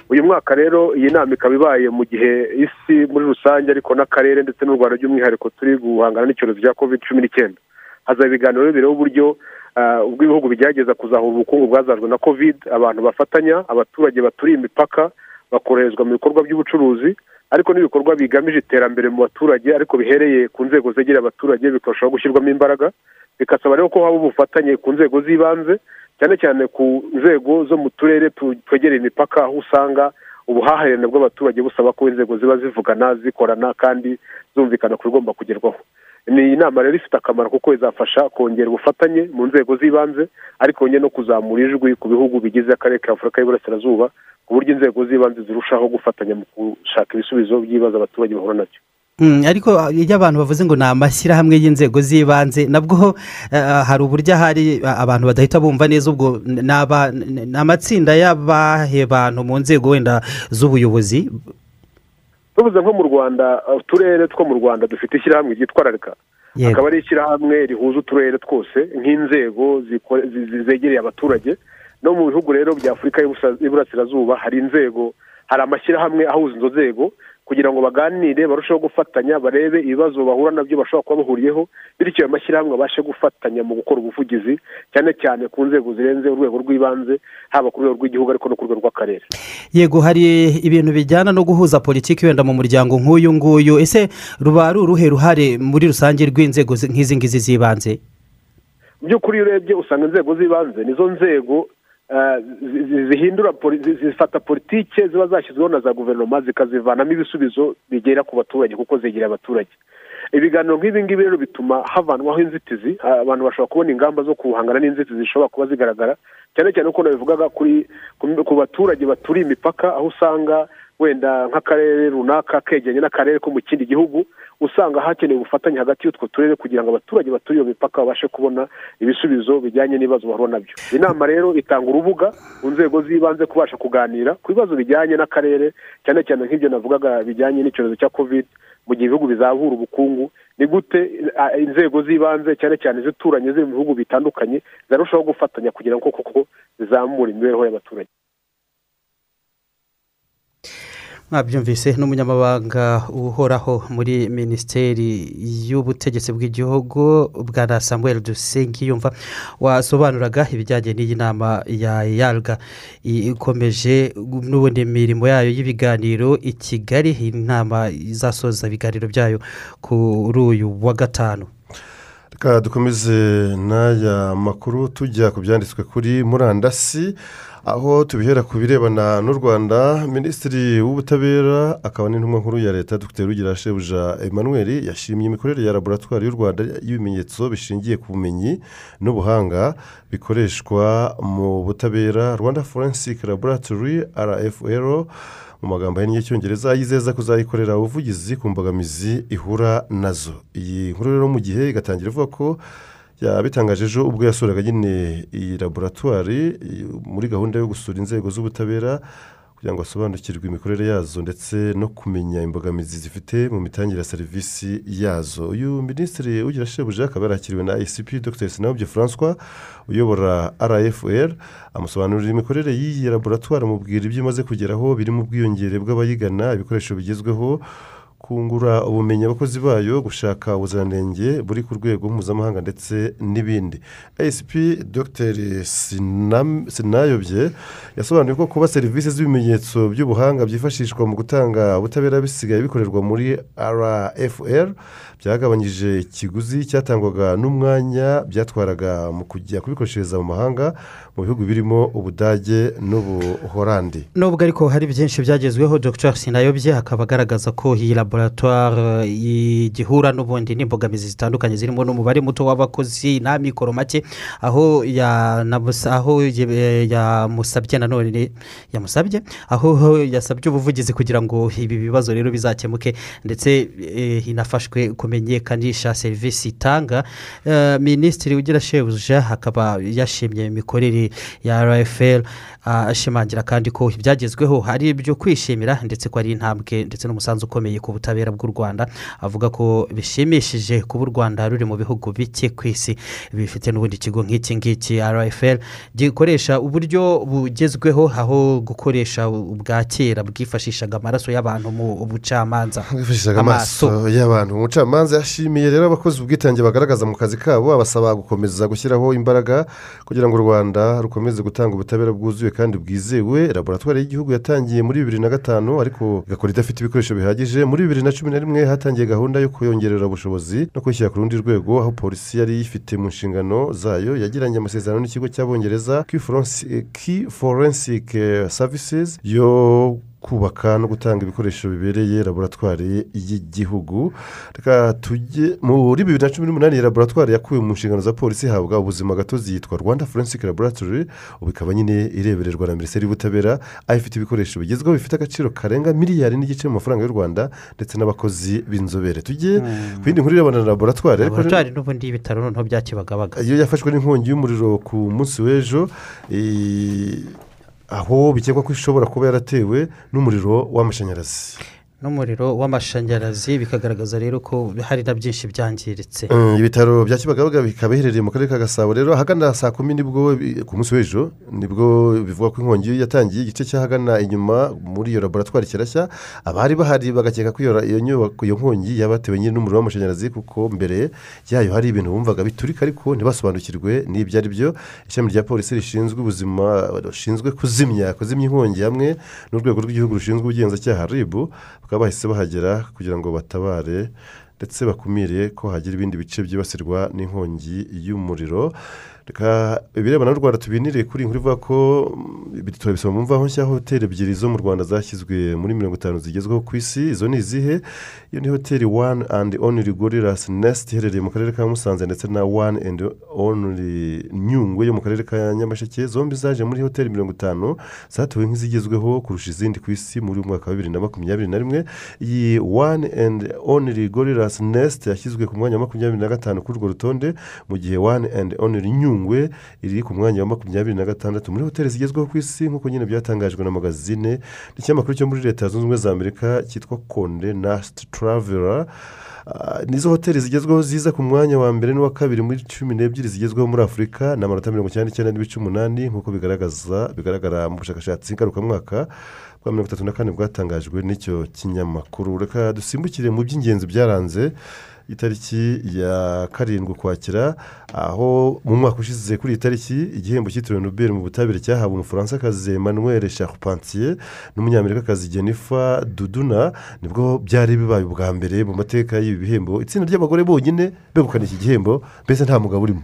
Uyu mwaka rero iyi nama ikaba ibaye mu gihe isi muri rusange ariko n'akarere ndetse n'u rwanda by'umwihariko turi guhangana n'icyorezo cya covid cumi n'icyenda. Hazaba ibiganiro bireba uburyo ubwo ibihugu bigerageza kuzahura ubukungu bwazajwe na covid abantu bafatanya abaturage baturiye imipaka bakoroherezwa mu bikorwa by'ubucuruzi ariko n'ibikorwa bigamije iterambere mu baturage ariko bihereye ku nzego zegereye abaturage bikarushaho gushyirwamo imbaraga. Bigasaba rero ko haba ubufatanye ku nzego z'ibanze cyane cyane ku nzego zo mu turere tu- twegereye imipaka aho usanga ubuhahirane bw'abaturage busaba ko inzego ziba zivugana zikorana kandi zumvikana ku bigomba kugerwaho. Ni inama rero ifite akamaro kuko izafasha kongera ubufatanye mu nzego z'ibanze ariko yongeye no kuzamura ijwi ku bihugu bigize akarere ka afurika y'iburasirazuba ku buryo inzego z'ibanze zirushaho gufatanya mu gushaka ibisubizo by'ibibazo abaturage bahura na byo. Ariko iyo abantu bavuze ngo ni amashyirahamwe y'inzego z'ibanze nabwo eh, hari uburyo ahari a- abantu badahita bumva neza ubwo ni amatsinda y'abahe bantu mu nzego wenda z'ubuyobozi? Tuvuze nko mu rwanda uturere two mu rwanda dufite ishyirahamwe ryitwa rarika Yego. akaba ari ishyirahamwe rihuza uturere twose nk'inzego zegereye abaturage. No mu bihugu rero bya afurika y'iburasirazuba hari inzego hari amashyirahamwe ahuza izo nzego kugira ngo baganire barusheho gufatanya barebe ibibazo bahura na byo bashobora kuba bahuriyeho bityo ayo mashyirahamwe abashe gufatanya mu gukora ubuvugizi cyane cyane ku nzego zirenze urwego rw'ibanze haba ku rwego rw'igihugu ariko no ku rwego rw'akarere. Yego hari ibintu bijyana no guhuza politiki wenda mu muryango nk'uyu nguyu. Ese ruba ari uruhe ruhare muri rusange rw'inzego zi- nk'izi ngizi z'ibanze? By'ukuri iyo urebye usanga inzego z'ibanze nizo nzego zihindura poli- zi- zifata politike ziba zashyizweho na za guverinoma zikazivanamo ibisubizo bigera ku baturage kuko zegereye abaturage. Ibiganiro nk'ibi ngibi rero bituma havanwaho inzitizi abantu bashobora kubona ingamba zo guhangana n'inzitizi zishobora kuba zigaragara cyane cyane uko nabivugaga ku baturage baturiye imipaka aho usanga wenda nk'akarere runaka kegeranye n'akarere ko mu kindi gihugu usanga hakenewe ubufatanye hagati y'utwo turere kugira ngo abaturage baturiye iyo mipaka babashe kubona ibisubizo bijyanye n'ibibazo bahura na byo. Inama rero itanga urubuga ku nzego z'ibanze kubasha kuganira ku bibazo bijyanye n'akarere cyane cyane nk'ibyo navugaga bijyanye n'icyorezo cya covid mu gihe ibihugu bizahura ubukungu ni gute inzego z'ibanze cyane cyane izituranye ziri mu bihugu bitandukanye zarushaho gufatanya kugira ngo koko zizamure imibereho y'abaturage. Mwabyumvise n'umunyamabanga uhoraho muri minisiteri y'ubutegetsi bw'igihugu bwa samuel dusengiyumva wasobanuraga ibijyanye n'iyi nama ya yarga ikomeje n'ubundi imirimo yayo y'ibiganiro i kigali iyi nama izasoza ibiganiro byayo kuri uyu wa gatanu. Reka dukomeze n'aya makuru tujya ku byanditswe kuri murandasi. Aho tubihera ku birebana n'u rwanda minisitiri w'ubutabera akaba n'intumwa nkuru ya leta dr. Rugira shebuja emmanuel yashimye imikorere ya laboratwari y'u rwanda y'ibimenyetso bishingiye ku bumenyi n'ubuhanga bikoreshwa mu butabera rwanda forensic laboratory rfl mu magambo ahinnye y'icyongereza yizeza kuzayikorera ubuvugizi ku mbogamizi ihura na zo. Iyi nkuru rero mu gihe igatangira ivuga ko yabitangaje ejo ubwo yasuraga nyine iyi laboratwari muri gahunda yo gusura inzego z'ubutabera kugira ngo asobanukirwe imikorere yazo ndetse no kumenya imbogamizi zifite mu mitangire ya serivisi yazo. Uyu minisitiri ugira shebuja akaba yarakiriwe na icp dr. Sinabyo francois uyobora rfl amusobanurira imikorere y'iyi laboratwari amubwira ibyo imaze kugeraho birimo ubwiyongere bw'abayigana ibikoresho bigezweho kungura ubumenyi abakozi bayo gushaka ubuziranenge buri ku rwego mpuzamahanga ndetse n'ibindi. Asp dr. Sinayobye yasobanuye ko kuba serivisi z'ibimenyetso by'ubuhanga byifashishwa mu gutanga ubutabera bisigaye bikorerwa muri rfr byagabanyije ikiguzi cyatangwaga n'umwanya byatwaraga mu kujya kubikoreshereza mu mahanga mu bihugu birimo ubudage n'ubuhorandi. Nubwo ariko hari byinshi byagezweho dr. Sinayobye akaba agaragaza ko iyi laboratwari igihura n'ubundi n'imbogamizi zitandukanye zirimo n'umubare muto w'abakozi nta mikoro make aho yamusabye nanone yamusabye aho yasabye ubuvugizi kugira ngo ibi bibazo rero bizakemuke ndetse eh, inafashwe kumenyekanisha serivisi itanga. Eh, minisitiri ugira shebuja akaba yashimye imikorere ya rfl ashimangira kandi ko ibyagezweho hari ibyo kwishimira ndetse ko ari intambwe ndetse n'umusanzu ukomeye ku butabera bw'u rwanda. Avuga ko bishimishije kuba u rwanda ruri mu bihugu bike ku isi. Bifite n'ubundi kigo nk'iki ngiki rfl gikoresha uburyo bugezweho aho gukoresha ubwa kera bwifashishaga amaraso y'abantu mu bucamanza bwifashishaga amaso. y'abantu umucamanza yashimiye rero abakozi ubwitange bagaragaza mu kazi kabo abasaba gukomeza gushyiraho imbaraga kugira ngo u rwanda rukomeze gutanga ubutabera bwuzuye kandi bwizewe. Laboratwari y'igihugu yatangiye muri bibiri na gatanu ariko igakora idafite ibikoresho bihagije. Muri bibiri na cumi na rimwe hatangiye gahunda yo kuyongerera ubushobozi no kwishyira ku rundi rwego aho polisi yari ifite mu nshingano zayo. Yagiranye amasezerano n'ikigo cy'abongereza forensic eh, services yo kubaka no gutanga ibikoresho bibereye laboratwari y'igihugu. Reka tujye muri bibiri na cumi n'umunani laboratwari yakuwe mu nshingano za polisi ihabwa ubuzima gatozi yitwa rwanda forensic laboratory ubu ikaba nyine irebererwa na minisiteri y'ubutabera aho ifite ibikoresho bigezweho bifite agaciro karenga miliyari n'igice mu mafaranga y'u rwanda ndetse n'abakozi b'inzobere. Tujye ku yindi nkuru irebana na laboratwari laboratwari n'ubundi y'ibitaro noneho bya kibagabaga iyo yafashwe n'inkongi y'umuriro ku munsi w'ejo aho bikekwa ko ishobora kuba yaratewe n'umuriro w'amashanyarazi. N'umuriro w'amashanyarazi bikagaragaza rero ko hari na byinshi byangiritse. Mm, ibitaro bya kibagabaga bikaba biherereye mu karere ka gasabo. Rero ahagana saa kumi ni bwo ku munsi w'ejo ni bwo bivuga ko inkongi yatangiye igice cy'ahagana inyuma muri iyo laboratwari kirashya abari bahari bagakeka ko iyo nyubako iyo nkongi yabatewe nyine n'umuriro w'amashanyarazi kuko mbere yayo hari ibintu bumvaga biturika ariko ntibasobanukirwe n'ibyo ari byo. Ishami rya polisi rishinzwe ubuzima rushinzwe kuzimya kuzimya inkongi hamwe n'urwego rw'igihugu rushinzwe ubugenzacyaha ribu bakaba bahise bahagera kugira ngo batabare ndetse bakumire ko hagira ibindi bice byibasirwa n'inkongi y'umuriro. Reka ibirebana n'u rwanda tubinire kuri nkuru ivuga ko mm, ibi turabisoma mu mvaho nshya hoteli ebyiri zo mu rwanda zashyizwe muri mirongo itanu zigezweho ku isi. Izo ni izihe? Iyo ni hoteli wani andi oniri gorirasi nesiti iherereye mu karere ka musanze ndetse na wani andi oniri nyungwe yo mu karere ka nyamasheke. Zombi zaje muri hoteli mirongo itanu zatowe nk'izigezweho kurusha izindi ku isi muri mwaka wa bibiri na makumyabiri na rimwe. Iyi wani andi oniri gorirasi nesiti yashyizwe ku mwanya wa makumyabiri na gatanu kuri urwo rutonde mu gihe wani andi oniri nyungwe iri ku mwanya wa makumyabiri na gatandatu muri hoteli zigezweho ku isi nk'uko nyine byatangajwe na magazine. N'ikinyamakuru cyo muri leta zunze ubumwe za amerika cyitwa konde nasiti taravera Ah, nizo hoteli zigezweho ziza ku mwanya wa mbere n'uwa kabiri muri cumi n'ebyiri zigezweho muri afurika ni amanota mirongo icyenda n'icyenda n'ibice umunani nk'uko bigaragaza bigaragara mu bushakashatsi ngarukamwaka bwa mirongo itatu na kane bwatangajwe n'icyo kinyamakuru. Reka dusimbukire mu by'ingenzi byaranze. Itariki ya karindwi ukwakira aho mu mwaka ushize kuri iyi tariki igihembo cyitiriwe nobel mu butabire cyahawe umufaransa emmanuel charpentier n'umunyamerikakazi jennifer duduna ni bwo byari bibaye ubwa mbere mu mateka y'ibi bihembo. Itsinda ry'abagore bonyine begukana iki gihembo mbese nta mugabo urimo.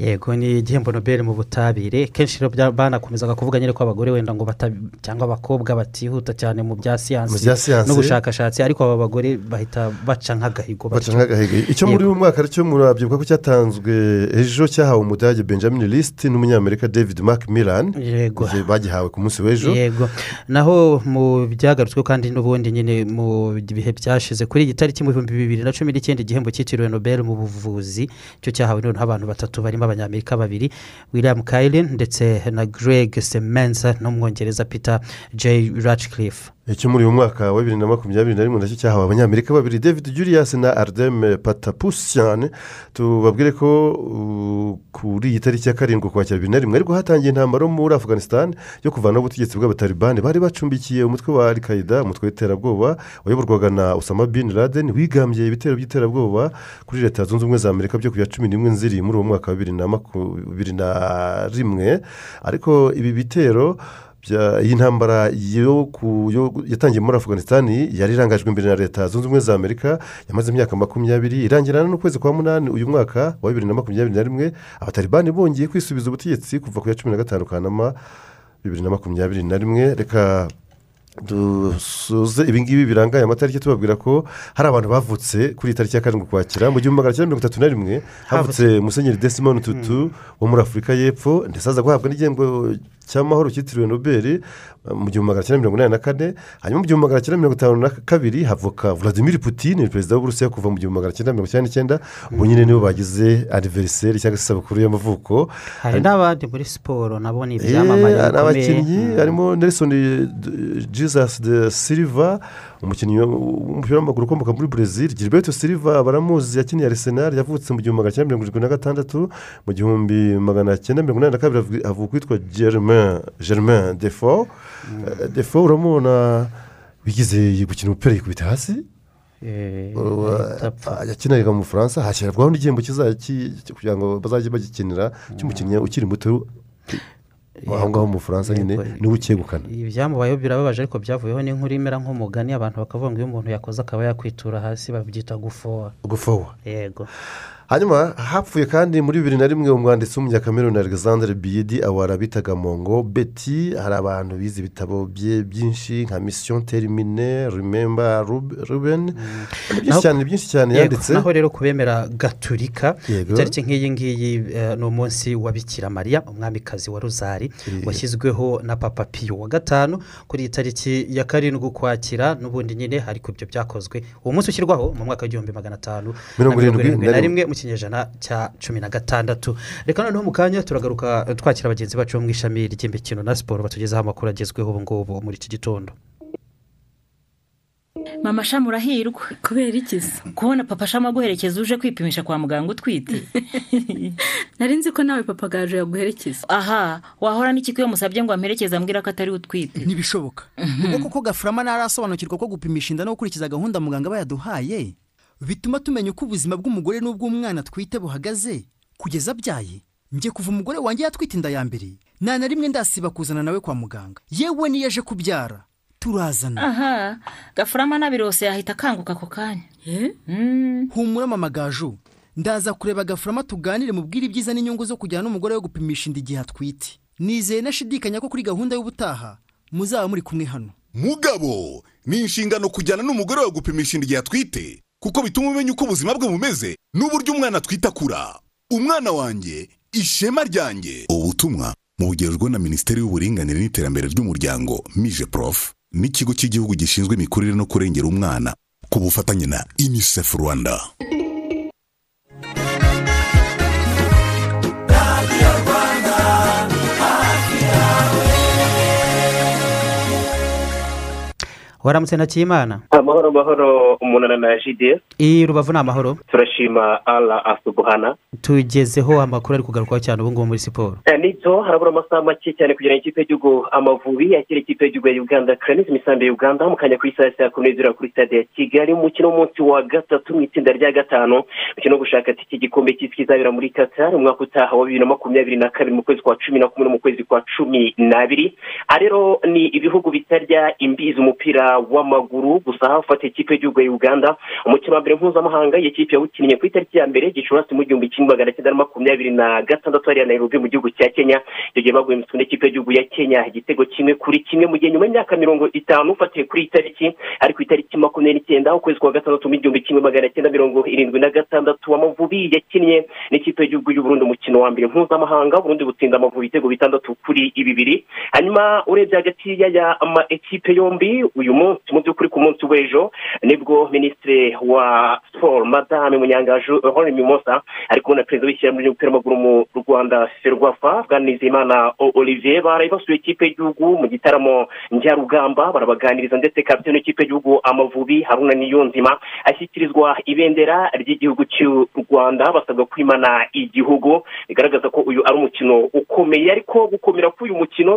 Yego ni igihembo nobel mu butabire. Kenshi banakomezaga kuvuga nyine ko abagore wenda ngo bata cyangwa abakobwa batihuta cyane mu bya siyansi n'ubushakashatsi ariko aba bagore bahita baca nk'agahigo baca nk'agahigo. Icyo muri uyu mwaka cyo murabyibuka ko cyatanzwe ejo cyahawe umudage benjamin lisiti n'umunyamerika david macmillan. Yego. Igihe bagihawe ku munsi w'ejo. Yego. Naho mu byagarutsweho kandi n'ubundi nyine mu bihe byashize kuri iyi tariki mu bihumbi bibiri na cumi n'icyenda igihembo cyitiriwe nobel mu buvuzi cyo cyahawe noneho abantu batatu barimo abanyamerika babiri william kailin ndetse na greg semenza n'umwongereza peter j. Ratcliffe icyo muri uyu mwaka wa bibiri na makumyabiri na rimwe na cyo cyahawe abanyamerika babiri david julius na ardem patapusian tubabwire ko ku- kuri iyi tariki ya karindwi ukwakira bibiri na rimwe ariko hatangiye intambara muri afganistan yo kuvanaho ubutegetsi bw'abatalibani bari bacumbikiye umutwe wa al qaeda umutwe w'iterabwoba wayoborwaga na usama bin laden wigambye ibitero by'iterabwoba kuri leta zunze ubumwe za amerika byo ku ya cumi n'imwe nziri muri uwo mwaka wa bibiri na rimwe. Ariko ibi bitero bya- iyi ntambara yo ku- yo- yatangiye muri afganistan yari irangajwe imbere na leta zunze ubumwe za amerika yamaze imyaka makumyabiri irangirana n'ukwezi kwa munani uyu mwaka wa bibiri na makumyabiri na rimwe abatalibani bongeye kwisubiza ubutegetsi kuva ku ya cumi na gatanu kanama bibiri na makumyabiri na rimwe. Reka dusoze ibingibi birangaye amatariki tubabwira ko hari abantu bavutse kuri iyi tariki ya karindwi ukwakira mu gihumbi magana cyenda mirongo itatu na rimwe havutse musenyeri desimoni tutu wo muri afurika y'epfo ndetse aza guhabwa n'igihembo cy'amahoro cyitiriwe nobel mu gihumbi magana cyenda mirongo inani na kane hanyuma mu gihumbi magana cyenda mirongo itanu na kabiri havuka vladimir putin perezida w'uburusiya kuva mu gihumbi magana cyenda mirongo icyenda n'icyenda. Ubu nyine nibo bagize aniveriseri cyangwa se isabukuru y'amavuko. Hari n'abandi muri siporo nabo ni Eh, ibyamamare hari bikomeye. abakinnyi harimo nelson jesus de silva umukinnyi w'umupira w'amaguru ukomoka muri brezil gilberto silva baramuzi yakiniye arisenal yavutse mu gihumbi magana cyenda mirongo irindwi na gatandatu. Mu gihumbi magana cyenda mirongo inani na kabiri havu- havuka uwitwa germain germain defo Eh, defo uramubona wigize gukina umupira yikubita hasi Eh, Uh, yakiniraga mu bufaransa hashyirwaho n'igihembo kugira ngo bazajye bagikinira cy'umukinnyi ukiri muto aho ngaho mu bufaransa nyine ni we ukegukana ibyamubayeho birababaje ariko byavuyeho n'inkuru imera nk'umugani abantu bakavuga ngo iyo umuntu yakoze akaba yakwitura hasi babyita gufowa gufowa yego hanyuma hapfuye kandi muri bibiri na rimwe umwanditsi w'umunyakameruni alexandre biyedi awara bitaga mongo beti hari abantu bize ibitabo bye byinshi nka mission terimine remember Rub- ruben ni byinshi Naho- cyane byinshi cyane yanditse naho rero kubemera gaturika Yego. itariki nk'iyi ngiyi eh, ni umunsi wa bikira mariya umwamikazi wa rozari washyizweho na papa piyo wa gatanu kuri iyi tariki ya karindwi ukwakira n'ubundi nyine ariko ibyo byakozwe uwo munsi ushyirwaho mu mwaka w'igihumbi magana atanu Mirongo irindwi na rimwe. Rimwe mu kinyejana cya cumi na gatandatu. Reka noneho mu kanya turagaruka eh, twakira bagenzi bacu bo mu ishami ry'imikino na siporo batugezaho amakuru agezweho ubu ngubu muri iki gitondo. Mama shama urahirwa? Kubera iki se? Kubona papa shama aguherekeza uje kwipimisha kwa muganga utwite. Nari nzi ko nawe papa gaje yaguherekeza. Aha wahora n'iki iyo musabye ngo amperekeze ambwira ko atari utwite? Ntibishoboka. Ubwo koko gafurama ntarasobanukirwa ko gupimisha inda no gukurikiza gahunda muganga aba yaduhaye? Bituma tumenya uko ubuzima bw'umugore n'ubw'umwana atwite buhagaze. Kugeza abyaye njye kuva umugore wanjye yatwite inda ya mbere nta na rimwe ndasiba kuzana nawe kwa muganga. Yewe niyo aje kubyara turazana. Aha gafurama nabirose yahita akanguka ako kanya. Humura mama gaju ndaza kureba gafurama tuganire mubwire ibyiza n'inyungu zo kujyana n'umugore we gupimisha inda igihe atwite. Nizeye nashidikanya ko kuri gahunda y'ubutaha muzaba muri kumwe hano. Mugabo ni inshingano kujyana n'umugore wawe gupimisha inda igihe atwite? Kuko bituma umenya uko ubuzima bwe bumeze n'uburyo umwana atwite akura umwana wanjye ishema ryanjye. Ubutumwa bugerwaho na minisiteri y'uburinganire n'iterambere ry'umuryango mije prof n'ikigo cy'igihugu gishinzwe imikurire no kurengera umwana ku bufatanye na unicef rwanda. Waramutse na kimana amahoro amahoro umunana na jide iyi rubavu ni amahoro. Turashima ala asubuhana. Tugezeho amakuru ari kugarukwaho cyane ubu ngubu muri siporo. Eh, ni byo harabura amasaha make cyane kugira ngo ikipe y'igihugu amavubi yakire ikipe y'igihugu ya uganda karenisi imisambi ya uganda mu kanya ku isaha saa kumi n'ebyiri kuri stade ya kigali mu mukino w'umunsi wa gatatu mu itsinda rya gatanu. Umukino wo gushaka iki gikombe cy'isi kizabera muri qatar umwaka utaha wa bibiri na makumyabiri na kabiri mu kwezi kwa cumi na kumwe no mu kwezi kwa cumi n'abiri. Aha rero ni ibihugu bitarya imbizi umupira w'amaguru gusa hafata ikipe y'igihugu ya uganda. Umukino wa mbere mpuzamahanga iyi kipe yawukinnye ku itariki ya mbere gicurasi mu gihumbi kimwe magana cyenda na makumyabiri na gatandatu hariya nairobi mu gihugu cya kenya. Icyo gihe baguye mu n'ikipe y'igihugu ya kenya. Igitego kimwe kuri kimwe mu gihe nyuma y'imyaka mirongo itanu ufatiye kuri iyi tariki ari ku itariki makumyabiri n'icyenda ukwezi kwa gatandatu mu gihumbi kimwe magana cyenda mirongo irindwi na gatandatu amavubi yakinnye n'ikipe y'igihugu y'uburundi umukino wa mbere mpuzamahanga burundi butsinda amavubi ibitego bitandatu kuri bibiri. Hanyuma urebye hagati y'aya ma ekipe yombi uyu munsi mu by'ukuri ku munsi w'ejo ni bwo minisitiri wa siporo madame munyangaju hori mimosa ari kumwe na perezida w'ishyirahamwe ry'umupira w'amaguru mu rwanda ferwafa bwanizimana olivier baraye basuye ikipe y'igihugu mu gitaramo njyarugamba barabaganiriza ndetse kapitene w'ikipe y'igihugu amavubi haruna niyonzima ashyikirizwa ibendera ry'igihugu cy'u rwanda basabwa kwimana igihugu bigaragaza ko uyu ari umukino ukomeye ariko gukomera k'uyu mukino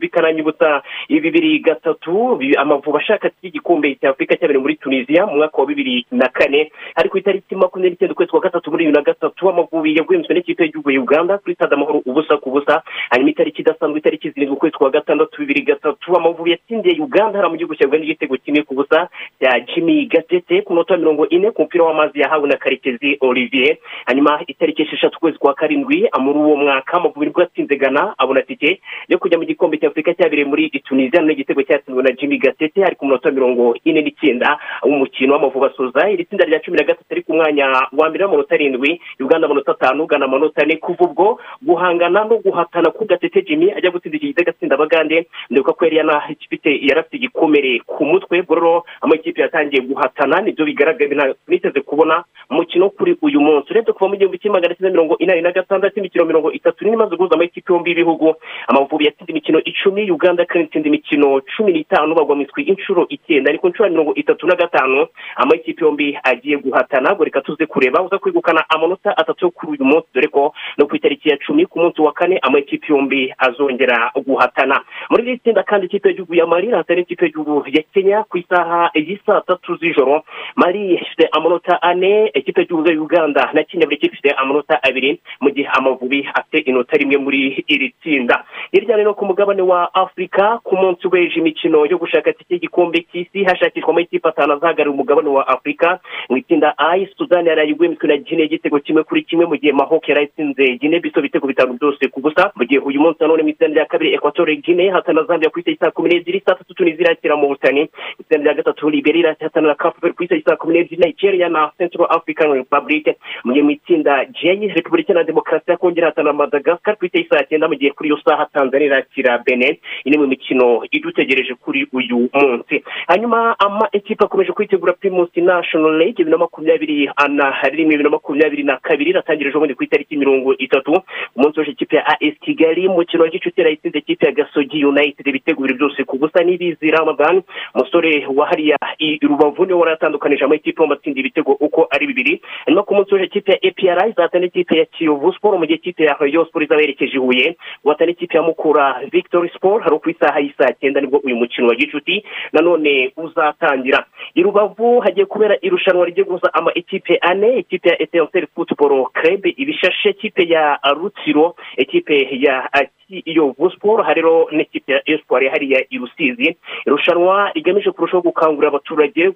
bikananyibutsa bibiri gatatu bi- amavubi ashaka igikombe cya afurika cyabereye muri tunisiya mu mwaka wa bibiri na kane ari ku itariki makumyabiri n'icyenda ukwezi kwa gatatu muri bibiri na gatatu amavubi yagwemtswe n'ikipe y'igihugu ya uganda kuri stade amahoro ubusa ku busa hanyuma itariki idasanzwe itariki zirindwi ukwezi kwa gatandatu bibiri gatatu. Amavubi yatsindiye uganda hariya mu gihugu cya uganda igitego kimwe ku busa cya jimmy gatete ku minota mirongo ine ku mupira w'amazi yahawe na karekezi olivier. Hanyuma itariki esheshatu ukwezi kwa karindwi muri uwo mwaka amavubi ni bwo yatsinze gana abona tike yo kujya mu gikombe cya afurika cyabereye muri tunisiya none igitego cyatsinzwe na jimmy gatete. Ari ku minota mirongo ine n'icyenda w'umukino w'amavubi asoza iri tsinda rya cumi na gatatu ari ku mwanya wa mbere w'amanota arindwi uganda amanota atanu ugana amanota ane. Kuva ubwo guhangana no guhatana ku gatete jimmy ajya gutsinda iki gitego atsinda abagande ndibuka ko yari yanafite yarafite igikomere ku mutwe. Ubwo rero amakipe yatangiye guhatana ni byo bigaragara niteze kubona umukino kuri uyu munsi. Urebye kuva mu gihumbi kimwe magana cyenda mirongo inani na gatandatu imikino mirongo itatu n'ine imaze guhuza amakipe yombi y'ibihugu. Amavubi yatsinze imikino icumi uganda kandi itsinda imikino cumi n'itanu bagwa mu itwi inshuro icyenda ariko inshuro mirongo itatu na gatanu amakipe yombi agiye guhatana. Ngo reka tuze kureba uza kwegukana amanota atatu yo kuri uyu munsi. Dore ko no ku itariki ya cumi ku munsi wa kane amakipe yombi azongera guhatana. Muri iri tsinda kandi ikipe y'igihugu ya mari hatari ikipe y'igihugu ya kenya ku isaha y'isaa tatu z'ijoro. Mari ifite amanota ane ikipe y'igihugu ya uganda na kenya buri kipe ifite amanota abiri mu gihe amavubi afite inota rimwe muri iri tsinda. Hirya no ku mugabane wa afurika ku munsi w'ejo imikino yo gushaka itike y'igikombe cy'isi hashakishwa amakipe atanu azahagarariye umugabane wa afurika mu itsinda ayi sudani yaraye igwemetswe na gine igitego kimwe kuri kimwe mu gihe mahok yari itsinze gine biso ibitego bitanu byose ku busa. Mu gihe uyu munsi nanone mu itsinda rya kabiri ekwatore gine hatana zambia ku isi saa kumi n'ebyiri saa tatu tunisi irakira mu butani itsinda rya gatatu liberi irahatana na kapu ku isi saa kumi n'ebyiri nigeria na central african republic. Mu gihe mu itsinda j repubulika na demokarasi yakongera hatana madagascar ku isi saa cyenda mu gihe kuri iyo saha tanzania irakira benin. Ine mu mikino idutegereje kuri uyu munsi. Hanyuma ama ekipa akomeje kwitegura primus national league bibiri na makumyabiri na rimwe bibiri na makumyabiri na kabiri iratangira ejobundi ku itariki mirongo itatu. Umunsi w'ejo ikipe ya as kigali umukino wa gicuti yayitsinze ikipe ya gasogi united ibitego bibiri byose ku busa n'ibizi. Ramadan umusore wa hariya i rubavu ni we wari yatandukanije amakipe y'amatsinda ibitego uko ari bibiri. Hanyuma ku munsi w'ejo ikipe ya apr izatana ikipe ya kiyovu sport mu gihe ikipe ya rayon sport izaba yerekeje i huye. Guhatana ikipe ya mukura victory sport hari ku isaha y'isaa cyenda ni bwo uyu mukino wa gicuti. Nanone uzatangira. I rubavu hagiye kubera irushanwa rigiye guhuza ama ekipe ane ikipe ya etenseri futuboro kerebe ibishashe ikipe ya rutsiro ikipe ya kiyovu siporo hari n'ikipe ya esipuwari hariya i rusizi. Irushanwa rigamije kurushaho gukangurira abaturage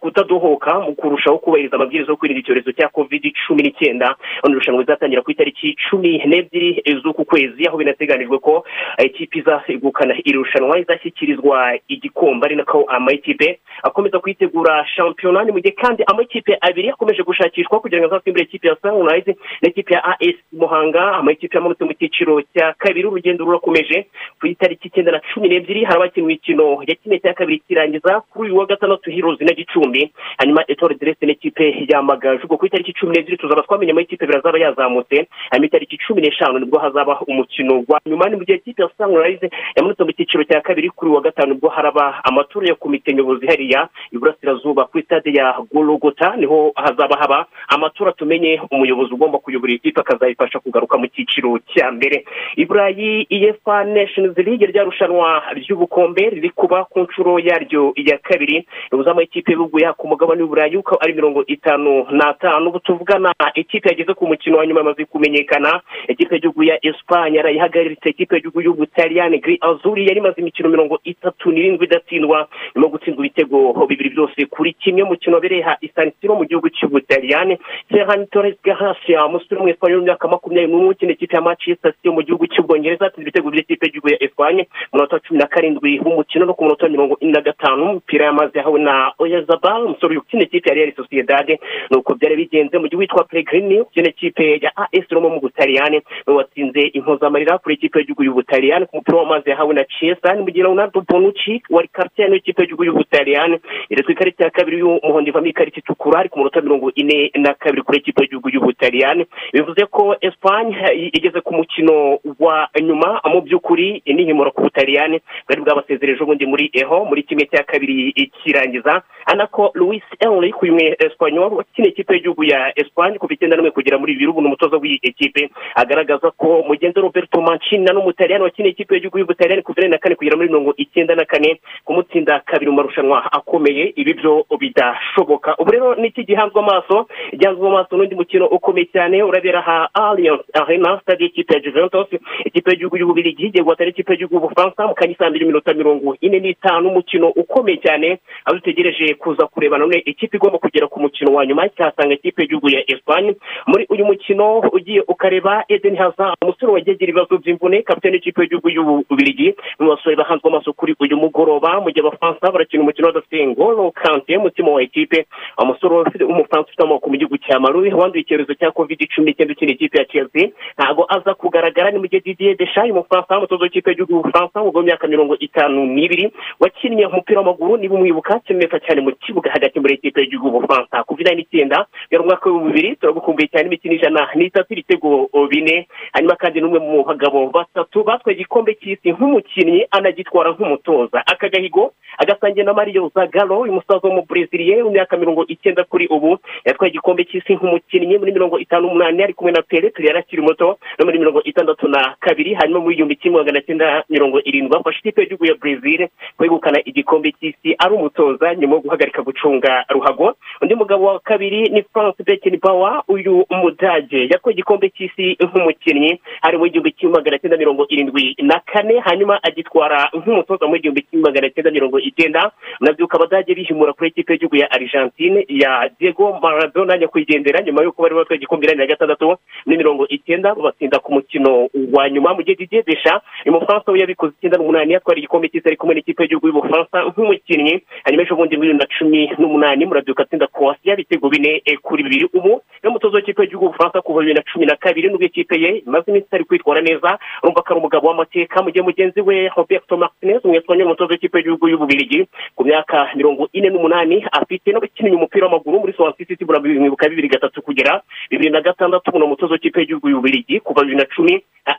kutadohoka mu kurushaho kubahiriza amabwiriza yo kwirinda icyorezo cya kovidi cumi n'icyenda. None irushanwa rizatangira ku itariki cumi n'ebyiri z'uku kwezi aho binateganijwe ko ikipe izegukana iri rushanwa izashyikirizwa igikombe ari nako amakipe akomeza kwitegura shampiyona. Ni mu gihe kandi amakipe abiri akomeje gushakishwa kugira ngo azasimbure ikipe ya sanirayizi n'ikipe ya as muhanga. Amakipe yamanutse mu cyiciro cya kabiri urugendo rurakomeje. Ku itariki icyenda na cumi n'ebyiri hari abakina imikino ya kimwe cya kabiri kirangiza kuri uyu wa gatandatu hirozi na gicumbi. Hanyuma etore derese n'ikipe yamagaju ubwo ku itariki cumi n'ebyiri tuzaba twamenye amakipe abiri azaba yazamutse. Hanyuma itariki cumi n'eshanu ni bwo hazaba umukino wa nyuma. Ni mu gihe ikipe ya sanirayizi yamanutse mu cyiciro cya kabiri kuri uyu wa gatanu ni bwo haraba amatora ya komite nyobozi hariya iburasirazuba kuri stade ya gorogota ni ho hazaba haba amatora tumenye umuyobozi ugomba kuyobora iyi kipe akazayifasha kugaruka mu cyiciro cya mbere. I burayi iyefa neshenizi ligue rya rushanwa ry'ubukombe riri kuba ku nshuro yaryo ya kabiri. Rihuza amakipe y'ibihugu ku mugabane w'uburayi uko ari mirongo itanu n'atanu. Ubu tuvugana ikipe yageze ku mukino wa nyuma yamaze kumenyekana. Ikipe y'igihugu ya esipanye yarayihagaritse ikipe y'igihugu y'ubutaliyani giri azuri yari imaze imikino mirongo itatu n'irindwi idatsindwa nyuma yo gutsindwa ibitego bibiri byose kuri kimwe mukino wabereye isanisiro mu gihugu cy'ubutaliyani serani torres garcia umusore w'umwesipanye w'imyaka makumyabiri n'umwe ukina ikipe ya manchester city mu gihugu cy'ubwongereza atsinze ibitego by'ikipe y'igihugu ya esipanye mu munota wa cumi na karindwi w'umukino no ku munota wa mirongo ine na gatanu. Umupira y'amazi yahawe na oyazabal umusore ukina ikipe ya real sociedade ni uko byari bigenze mu gihe witwa peregrini ukina ikipe ya as roma mu butaliyani. Niwe watsinze impozamarira kuri ikipe y'igihugu y'ubutaliyani ku mupira w'amazi yahawe na chesa ni mu gihe leonardo bonucci wari kapitene w'ikipe y'igihugu y'ubutaliyani yeretswe ikarita ya kabiri y'umuhondo ivamo ikarita itukura ari ku munota mirongo ine na kabiri kuri ikipe y'igihugu y'ubutaliyani bivuze ko esipanye igeze ku mukino wa nyuma mu by'ukuri n'ihimura ku butaliyani bwari bwabasezereje ubundi muri eho muri kimwe cya kabiri kirangiza anako louis enrique uyu esipanyol wakiniye ikipe y'igihugu ya esipanye kuva icyenda n'umwe kugera muri bibiri ubu ni umutoza w'iyi ekipe agaragaza ko mugenzi roberto mancini n'umutaliyani wakiniye ikipe y'igihugu y'ubutaliyani kuva na kane kugera muri mirongo icyenda na kane. Kumutsinda kabiri mu marushanwa akomeye ibi byo bidashoboka. Ubu rero ni iki gihanzwe amaso? Gihanzwe amaso n'undi mukino ukomeye cyane urabera ha alliance arena stade y'ikipe ya juventus. Ikipe y'igihugu y'ububirigi igiye guhatana ikipe y'igihugu y'ubufaransa mu kanya saa mbiri minota mirongo ine n'itanu. Umukino ukomeye cyane aho dutegereje kuza kureba none ikipe igomba kugera ku mukino wa nyuma. Cyasanga ikipe y'igihugu ya esipanye muri uyu mukino ugiye ukareba eden hazard umusore wagiye agira ibibazo by'imvune kapitene w'ikipe y'igihugu y'ububirigi. Mu basore bahanzwe amaso kuri uyu mugoroba. Mu gihe abafaransa barakina umukino badafite ngolo kante umutima wa ekipe umusore w'umufaransa ufite amaboko mu gihugu cya marubi wanduye icyorezo cya covid cumi n'icyenda ukina ikipe ya chelsea. Ntabwo aza kugaragara ni mu gihe didier deshayi umufaransa w'umutoza w'ikipe y'igihugu y'ubufaransa mu myaka mirongo itanu n'ibiri wakinnye umupira w'amaguru niba umwibuka kimeza cyane mu kibuga hagati muri ikipe y'igihugu y'ubufaransa. Bibiri n'icyenda yari umwaka w'ibihumbi bibiri turagukumbuye cyane imikino ijana. N'itatu ibitego bine hanyuma kandi n'umwe mu bagabo batatu batwaye igikombe cy'isi nk'umukinnyi anagitwara nk'umutoza. Aka gahigo agasangiye na mario zagaro uyu musaza w'umubreziliye w'imyaka mirongo icyenda kuri ubu. Yatwaye igikombe cy'isi nk'umukinnyi muri mirongo itanu n'umunani ari kumwe na pere turi yari akiri muto no muri mirongo itandatu na kabiri hanyuma muri igihumbi kimwe magana cyenda mirongo irindwi bafashe ikipe y'igihugu ya brezil kwegukana igikombe cy'isi. Ari umutoza nyuma yo guhagarika gucunga ruhago. Undi mugabo wa kabiri ni france bekenbawa uyu mudage. Yatwaye igikombe cy'isi nk'umukinnyi ari mu igihumbi kimwe magana cyenda mirongo irindwi na kane hanyuma agitwara nk'umutoza mu igihumbi kimwe magana cyenda mirongo icyenda nabyuka abadage bihimura kuri ikipe y'igihugu ya argentine ya diego maradona nyakwigendera nyuma y'uko bari batwaye igikombe na gatandatu muri mirongo icyenda babatsinda ku mukino wa nyuma. Mu gihe didier desha uyu mufaransa we yabikoze icyenda n'umunani yatwara igikombe cy'isi ari kumwe n'ikipe y'igihugu y'ubufaransa nk'umukinnyi hanyuma ejo bundi muri bibiri na cumi n'umunani murabyuka atsinda croatia ibitego bine kuri bibiri. Ubu niyo mutoza w'ikipe y'igihugu y'ubufaransa kuva bibiri na cumi na kabiri n'ubwo ikipe ye imaze iminsi itari kwitwara neza urumva ko ari umugabo w'amateka. Mu gihe mugenzi we roberto martinez umwesipanyoli umutoza w'ikipe y'igihugu y'ububirigi ku myaka mirongo ine n'umunani afite no gukinnye umupira w'amaguru muri sowansi city mwibuka bibiri gatatu kugera bibiri na gatandatu ubu ni umutoza w'ikipe y'igihugu y'ububirigi kuva bibiri na cumi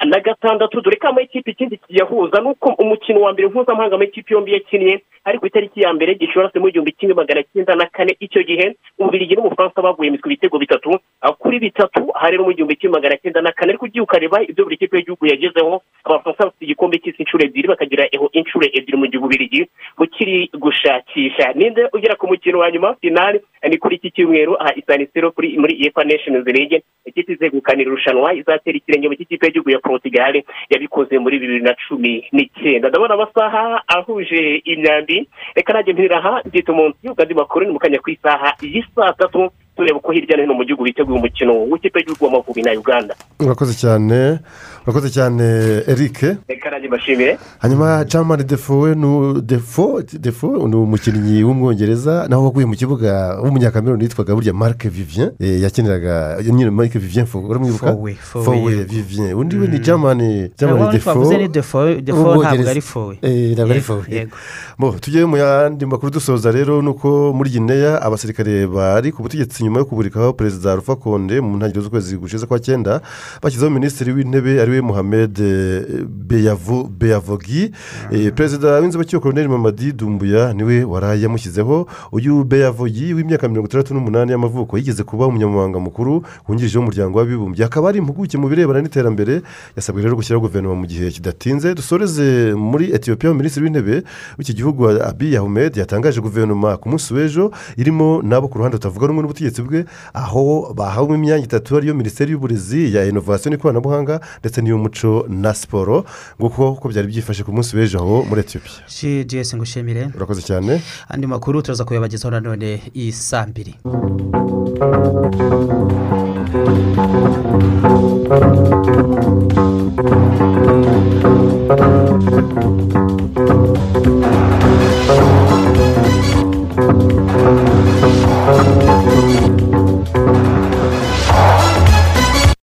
na gatandatu. Dore ko amakipe ikindi kiyahuza ni uko umukino wa mbere mpuzamahanga amakipe yombi yakinnye ari ku itariki ya mbere gishobora mu igihumbi kimwe magana cyenda na kane icyo gihe ububirigi n'umufaransa baguye imitwe ibitego bitatu. Kuri bitatu rero mu igihumbi kimwe magana cyenda na kane ariko ugiye ukareba ibyo buri kipe y'igihugu yagezeho abafaransa bafite igikombe cy'isi inshuro ebyiri bakagira inshuro ebyiri mu gihe ububirigi bukiri gushakisha. Ninde ugera ku mukino wa nyuma? Finali ni kuri iki cyumweru aha isanisiro kuri muri efa nations league. Ikipe izegukanira irushanwa izatera ikirenge mu cy'ikipe y'igihugu ya portugal yabikoze muri bibiri na cumi n'icyenda. Ndabona amasaha ahuje imyambi reka najya mpirira aha ndita ugandi makuru ni mu kanya ku isaha y'isaa tatu tureba uko hirya no hino mu gihugu biteguye umukino w'ikipe y'igihugu w'amavubi na uganda. Urakoze cyane urakoze cyane eric. Reka nanjye mbashimire. Hanyuma camani defo we ni defo defo ni umukinnyi w'umwongereza naho waguye mu kibuga w'umunyakameruni witwaga burya marike vivien yakiniraga nyine marike vivien uramwibuka fowe fowe vivien. Undi we ni camani camani defo ntabwo ari fowe ntabwo ari fowe bo tujye mu yandi makuru dusoza rero ni uko muri gineya abasirikare bari ku butegetsi nyuma yo kuburikaho perezida rufa konde mu ntangiriro z'ukwezi gushize kwa cyenda bashyizeho minisitiri w'intebe ari we muhammed beyavogi perezida w'inzibacyuho koroneri mamadi dumbuya ni we waraye yamushyizeho uyu beyavogi w'imyaka mirongo itandatu n'umunani y'amavuko yigeze kuba umunyamabanga mukuru wungirije w'umuryango w'abibumbye. Akaba ari impuguke mu birebana n'iterambere yasabwe rero gushyiraho guverinoma mu gihe kidatinze. Dusoreze muri etiyopiya minisitiri w'intebe w'iki gihugu abiy ahmed yatangaje guverinoma ku munsi w'ejo irimo n'abo ku ruhande batavuga rumwe n'ubutegetsi ubuyobozi bwe aho bahawe imyanya itatu ariyo minisiteri y'uburezi ya inovasiyo n'ikoranabuhanga ndetse n'iy'umuco na siporo nguko uko byari byifashe ku munsi w'ejo aho muri etiyopiya shi jesi ngushimire. Urakoze cyane. Andi makuru turaza kuyabagezaho nanone iyi saa mbiri. Thank you. Thank you.